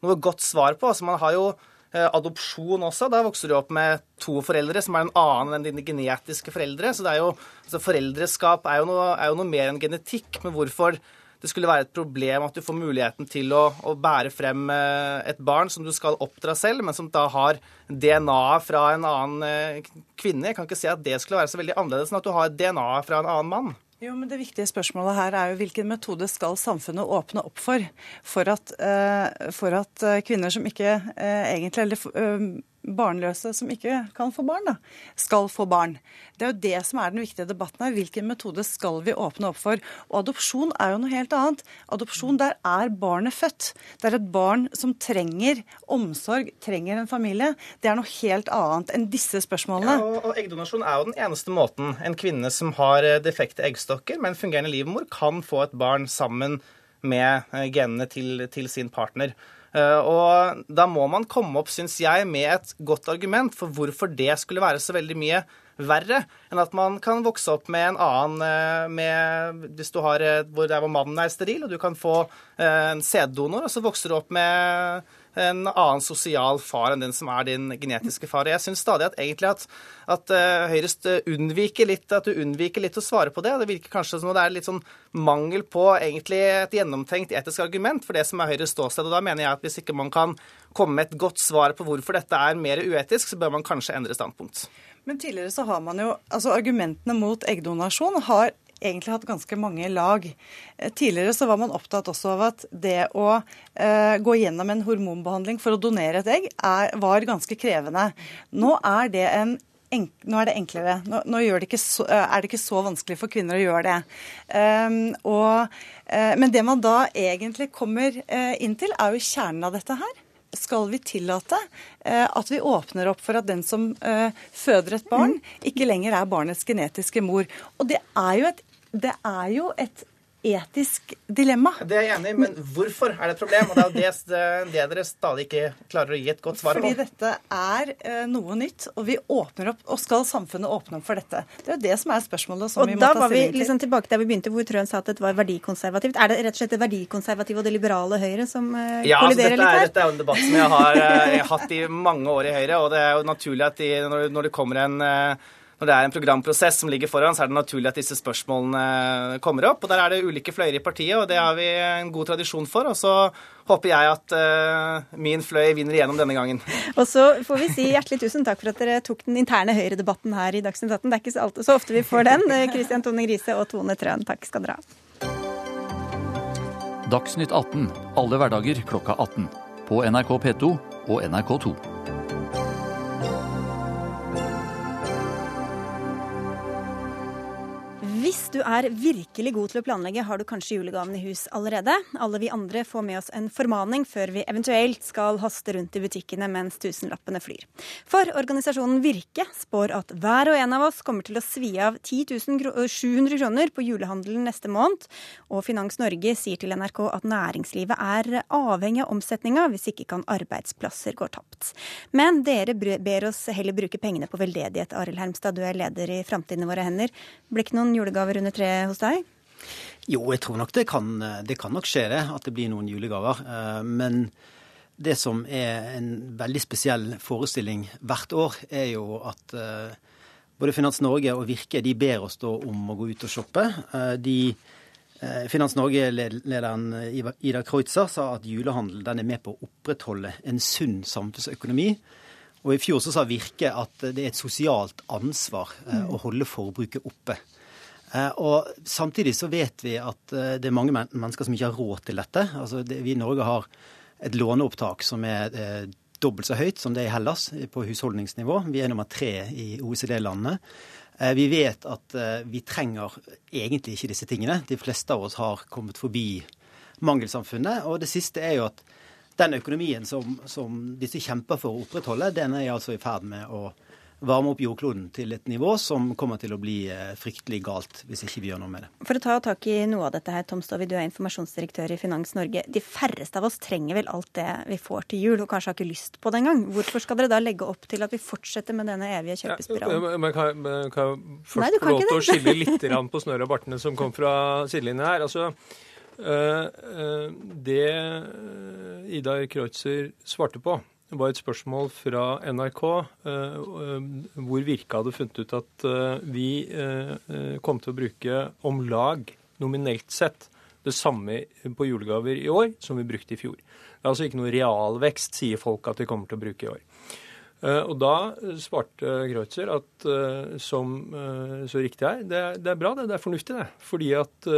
noe godt svar på. Altså man har jo adopsjon også. Da vokser du opp med to foreldre som er en annen enn dine genetiske foreldre. Så jo, altså Foreldreskap er jo, noe, er jo noe mer enn genetikk. Men hvorfor det skulle være et problem at du får muligheten til å, å bære frem eh, et barn som du skal oppdra selv, men som da har DNA fra en annen eh, kvinne. Jeg kan ikke si at det skulle være så veldig annerledes enn at du har DNA fra en annen mann. Jo, men Det viktige spørsmålet her er jo hvilken metode skal samfunnet åpne opp for, for at, uh, for at kvinner som ikke uh, egentlig eller barnløse som ikke kan få barn, da, skal få barn. Det er jo det som er den viktige debatten her. Hvilken metode skal vi åpne opp for? Og adopsjon er jo noe helt annet. Adopsjon, der er barnet født. Det er et barn som trenger omsorg, trenger en familie. Det er noe helt annet enn disse spørsmålene. Ja, og, Eggdonasjon er jo den eneste måten en kvinne som har eh, defekte eggstokker, med en fungerende livmor, kan få et barn sammen med eh, genene til, til sin partner. Eh, og da må man komme opp, syns jeg, med et godt argument for hvorfor det skulle være så veldig mye verre enn at man kan vokse opp med en annen eh, med, Hvis du har eh, hvor, der hvor mannen er steril, og du kan få en sæddonor, og så vokser du opp med en annen sosial far enn den som er din genetiske far. Jeg syns stadig at egentlig at, at uh, Høyre unnviker litt, at du unnviker litt å svare på det. Det virker kanskje som det er litt sånn mangel på egentlig et gjennomtenkt etisk argument for det som er Høyres ståsted. og Da mener jeg at hvis ikke man kan komme med et godt svar på hvorfor dette er mer uetisk, så bør man kanskje endre standpunkt. Men tidligere så har man jo, altså Argumentene mot eggdonasjon har egentlig hatt ganske mange lag. Eh, tidligere så var man opptatt også av at det å eh, gå gjennom en hormonbehandling for å donere et egg er, var ganske krevende. Nå er det en nå er det enklere. Nå, nå det så, eh, er det ikke så vanskelig for kvinner å gjøre det. Um, og, uh, men det man da egentlig kommer uh, inn til, er jo kjernen av dette her. Skal vi tillate uh, at vi åpner opp for at den som føder et barn, ikke lenger er barnets genetiske mor? Og det er jo et det er jo et etisk dilemma. Det er jeg enig i, men hvorfor er det et problem? Og det er det, det, dere stadig ikke klarer å gi et godt svar på. Fordi dette er uh, noe nytt, og vi åpner opp, og skal samfunnet åpne opp for dette? Det er jo det som er spørsmålet som og vi må ta stilling til. Og da var vi liksom tilbake der vi begynte, hvor Trøen sa at det var verdikonservativt. Er det rett og slett det verdikonservative og det liberale Høyre som uh, ja, altså, kolliderer litt her? Ja, dette er jo en debatt som jeg har, uh, jeg har hatt i mange år i Høyre, og det er jo naturlig at de, når, når det kommer en når det er en programprosess som ligger foran, så er det naturlig at disse spørsmålene kommer opp. og Der er det ulike fløyer i partiet, og det har vi en god tradisjon for. og så håper jeg at uh, min fløy vinner igjennom denne gangen. Og så får vi si hjertelig tusen takk for at dere tok den interne Høyre-debatten her i Dagsnytt 18. Det er ikke så, ofte vi får den. Kristian eh, Tone Grise og Tone Trøen, takk skal dere ha. Dagsnytt 18 alle hverdager klokka 18. På NRK P2 og NRK2. Hvis du er virkelig god til å planlegge, har du kanskje julegaven i hus allerede. Alle vi andre får med oss en formaning før vi eventuelt skal haste rundt i butikkene mens tusenlappene flyr. For organisasjonen Virke spår at hver og en av oss kommer til å svi av 10 700 kroner på julehandelen neste måned. Og Finans Norge sier til NRK at næringslivet er avhengig av omsetninga hvis ikke kan arbeidsplasser gå tapt. Men dere ber oss heller bruke pengene på veldedighet. Arild Hermstad, du er leder i Framtiden i våre hender. Blir ikke noen julegaver julegaver under treet hos deg? Jo, jeg tror nok det kan, det kan nok skje det, at det blir noen julegaver. Eh, men det som er en veldig spesiell forestilling hvert år, er jo at eh, både Finans Norge og Virke de ber oss da om å gå ut og shoppe. Eh, de, Finans Norge-lederen Ida Kreutzer sa at julehandel den er med på å opprettholde en sunn samfunnsøkonomi. Og i fjor så sa Virke at det er et sosialt ansvar å holde forbruket oppe. Eh, og Samtidig så vet vi at eh, det er mange mennesker som ikke har råd til dette. Altså det, vi i Norge har et låneopptak som er eh, dobbelt så høyt som det er i Hellas på husholdningsnivå. Vi er nummer tre i OECD-landene. Eh, vi vet at eh, vi trenger egentlig ikke disse tingene. De fleste av oss har kommet forbi mangelsamfunnet. Og det siste er jo at den økonomien som, som disse kjemper for å opprettholde, den er altså i ferd med å varme opp jordkloden til et nivå som kommer til å bli eh, fryktelig galt hvis ikke vi gjør noe med det. For å ta tak i noe av dette her, Tom Stovi, du er informasjonsdirektør i Finans Norge. De færreste av oss trenger vel alt det vi får til jul, og kanskje har ikke lyst på det engang. Hvorfor skal dere da legge opp til at vi fortsetter med denne evige kjøpespiralen? Ja, men kan, men kan jeg først Nei, få lov til å skille litt på snørret og bartene som kom fra sidelinjen her? Altså, øh, øh, det Ida Kreutzer svarte på, det var et spørsmål fra NRK eh, hvor Virke hadde funnet ut at eh, vi eh, kom til å bruke om lag, nominelt sett, det samme på julegaver i år som vi brukte i fjor. Det er altså ikke noe realvekst, sier folk at de kommer til å bruke i år. Eh, og da svarte Kreutzer at eh, som eh, så riktig er, det, det er bra, det, det er fornuftig, det. Fordi at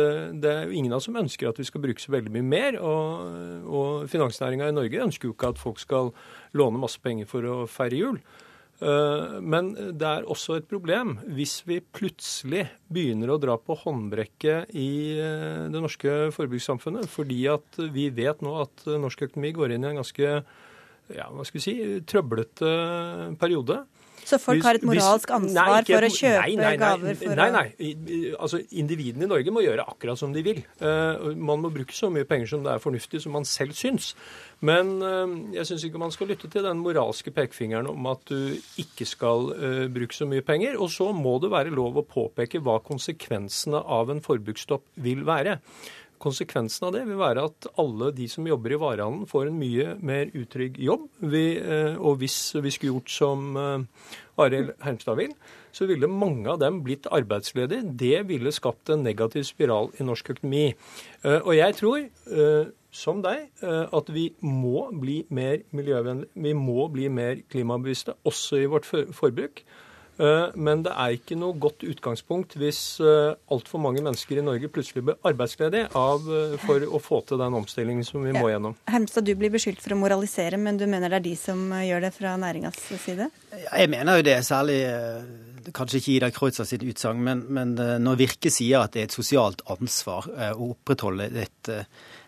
det er jo ingen av oss som ønsker at vi skal bruke så veldig mye mer. Og, og finansnæringa i Norge ønsker jo ikke at folk skal låne masse penger for å feire jul. Men det er også et problem hvis vi plutselig begynner å dra på håndbrekket i det norske forbrukssamfunnet, fordi at vi vet nå at norsk økonomi går inn i en ganske ja, hva skal vi si, trøblete periode. Så folk har et moralsk ansvar nei, for å kjøpe nei, nei, gaver? For nei, nei. Altså, individene i Norge må gjøre akkurat som de vil. Uh, man må bruke så mye penger som det er fornuftig, som man selv syns. Men uh, jeg syns ikke man skal lytte til den moralske pekefingeren om at du ikke skal uh, bruke så mye penger. Og så må det være lov å påpeke hva konsekvensene av en forbruksstopp vil være. Konsekvensen av det vil være at alle de som jobber i varehandelen, får en mye mer utrygg jobb. Vi, eh, og hvis vi skulle gjort som eh, Arild Hermstad vil, så ville mange av dem blitt arbeidsledige. Det ville skapt en negativ spiral i norsk økonomi. Eh, og jeg tror, som deg, at vi må bli mer miljøvennlige. Vi må bli mer klimabevisste, også i vårt forbruk. Eh, men det er ikke noe godt utgangspunkt hvis eh, altfor mange mennesker i Norge plutselig blir arbeidsledige av, eh, for å få til den omstillingen som vi må gjennom. Hermstad, du blir beskyldt for å moralisere, men du mener det er de som gjør det fra næringas side? Jeg mener jo det, særlig kanskje ikke Ida Kreutzer sitt utsagn, men, men, når Virke sier at det er et sosialt ansvar å opprettholde et,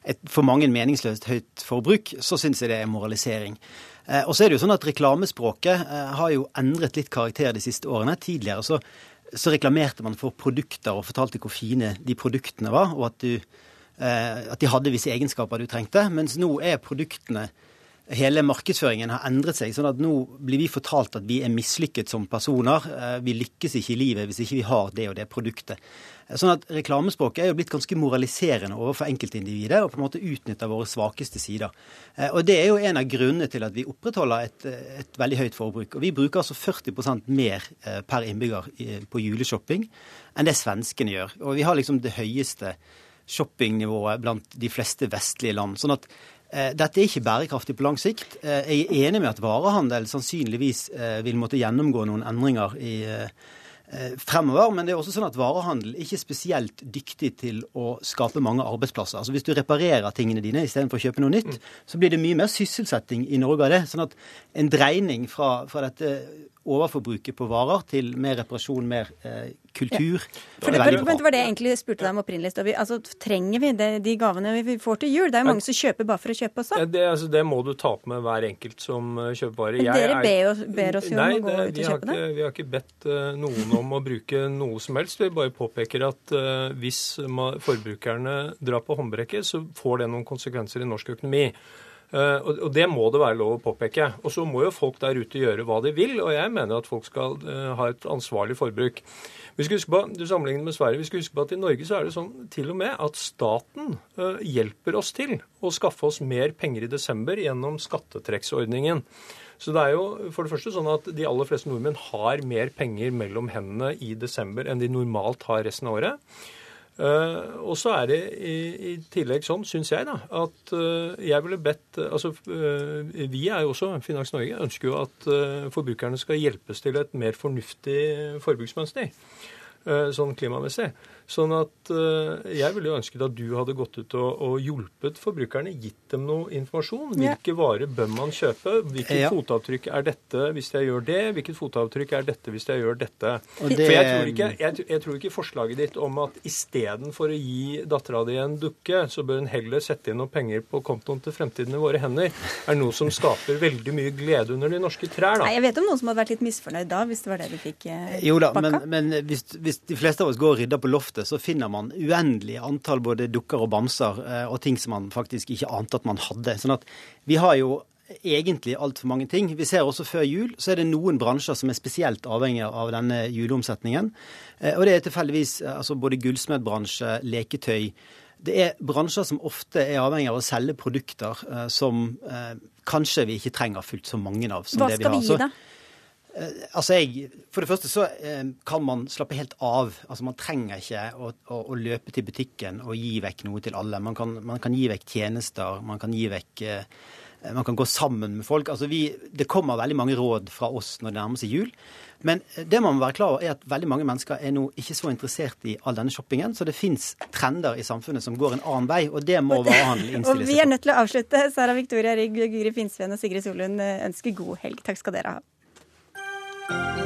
et for mange meningsløst høyt forbruk, så syns jeg det er moralisering. Eh, og så er det jo sånn at Reklamespråket eh, har jo endret litt karakter de siste årene. Tidligere så, så reklamerte man for produkter og fortalte hvor fine de produktene var, og at, du, eh, at de hadde visse egenskaper du trengte. Mens nå er produktene Hele markedsføringen har endret seg. sånn at Nå blir vi fortalt at vi er mislykket som personer. Vi lykkes ikke i livet hvis ikke vi har det og det produktet. Sånn at Reklamespråket er jo blitt ganske moraliserende overfor enkeltindividet, og på en måte utnytter våre svakeste sider. Eh, og Det er jo en av grunnene til at vi opprettholder et, et veldig høyt forbruk. Og Vi bruker altså 40% mer eh, per innbygger på juleshopping enn det svenskene gjør. Og vi har liksom det høyeste shoppingnivået blant de fleste vestlige land. sånn at eh, dette er ikke bærekraftig på lang sikt. Jeg er enig med at varehandel sannsynligvis vil måtte gjennomgå noen endringer i Eh, fremover. Men det er også sånn at varehandel ikke er spesielt dyktig til å skape mange arbeidsplasser. Altså Hvis du reparerer tingene dine istedenfor å kjøpe noe nytt, mm. så blir det mye mer sysselsetting i Norge av det. Sånn at en dreining fra, fra dette overforbruket på varer til mer reparasjon, mer eh, kultur. Ja. For det, det, det, var det jeg egentlig spurte deg om opprinnelig. Altså, trenger vi det, de gavene vi får til jul? Det er jo mange som kjøper bare for å kjøpe også. Det, altså, det må du ta opp med hver enkelt som uh, kjøper varer. Dere er, ber, oss, ber, oss, jo nei, om å gå ut og kjøpe det? Vi har ikke bedt uh, noen om å bruke noe som helst. Vi bare påpeker at uh, hvis forbrukerne drar på håndbrekket, så får det noen konsekvenser i norsk økonomi. Eh, og Det må det være lov å påpeke. Og Så må jo folk der ute gjøre hva de vil, og jeg mener at folk skal eh, ha et ansvarlig forbruk. Vi skal huske på, du sammenligner med Sverige, vi skal huske på at i Norge så er det sånn til og med at staten eh, hjelper oss til å skaffe oss mer penger i desember gjennom skattetrekksordningen. Så det er jo for det første sånn at de aller fleste nordmenn har mer penger mellom hendene i desember enn de normalt har resten av året. Uh, og så er det i, i tillegg sånn, syns jeg, da, at uh, jeg ville bedt Altså, uh, vi er jo også, Finans Norge, ønsker jo at forbrukerne skal hjelpes til et mer fornuftig forbruksmønster. Sånn klimamessig. Sånn at uh, Jeg ville jo ønsket at du hadde gått ut og, og, hjulpet forbrukerne, gitt dem noe informasjon. Hvilke varer bør man kjøpe? Hvilket ja. fotavtrykk er dette hvis jeg gjør det? Hvilket fotavtrykk er dette hvis jeg gjør dette? Det... For jeg tror, ikke, jeg, jeg tror, ikke, forslaget ditt om at istedenfor å gi dattera di en dukke, så bør hun heller sette inn noen penger på kontoen til fremtiden i våre hender, er noe som skaper veldig mye glede under de norske trær. da. Nei, Jeg vet om noen som hadde vært litt misfornøyd da, hvis det var det du fikk eh, Jo da, men, men hvis, hvis de fleste av oss går og rydder på loftet, så finner man uendelig antall både dukker og bamser eh, og ting som man faktisk ikke ante at man hadde. Sånn at vi har jo egentlig altfor mange ting. Vi ser også før jul så er det noen bransjer som er spesielt avhengige av denne juleomsetningen. Eh, og det er tilfeldigvis eh, altså både gullsmedbransje, leketøy. Det er bransjer som ofte er avhengig av å selge produkter som kanskje vi ikke trenger fullt så mange av som Hva det vi har. Hva skal vi gi, da? Altså jeg, For det første så kan man slappe helt av. Altså Man trenger ikke å, å, å løpe til butikken og gi vekk noe til alle. Man kan, man kan gi vekk tjenester, man kan gi vekk man kan gå sammen med folk. Altså vi, det kommer veldig mange råd fra oss når det nærmer seg jul. Men det man må være klar over er at veldig mange mennesker er nå ikke så interessert i all denne shoppingen. Så det fins trender i samfunnet som går en annen vei, og det må varehandel innstille seg på. Vi er nødt til å avslutte. Sara Victoria Rygg, Guri Finnsveen og Sigrid Solund ønsker god helg. Takk skal dere ha. Bye.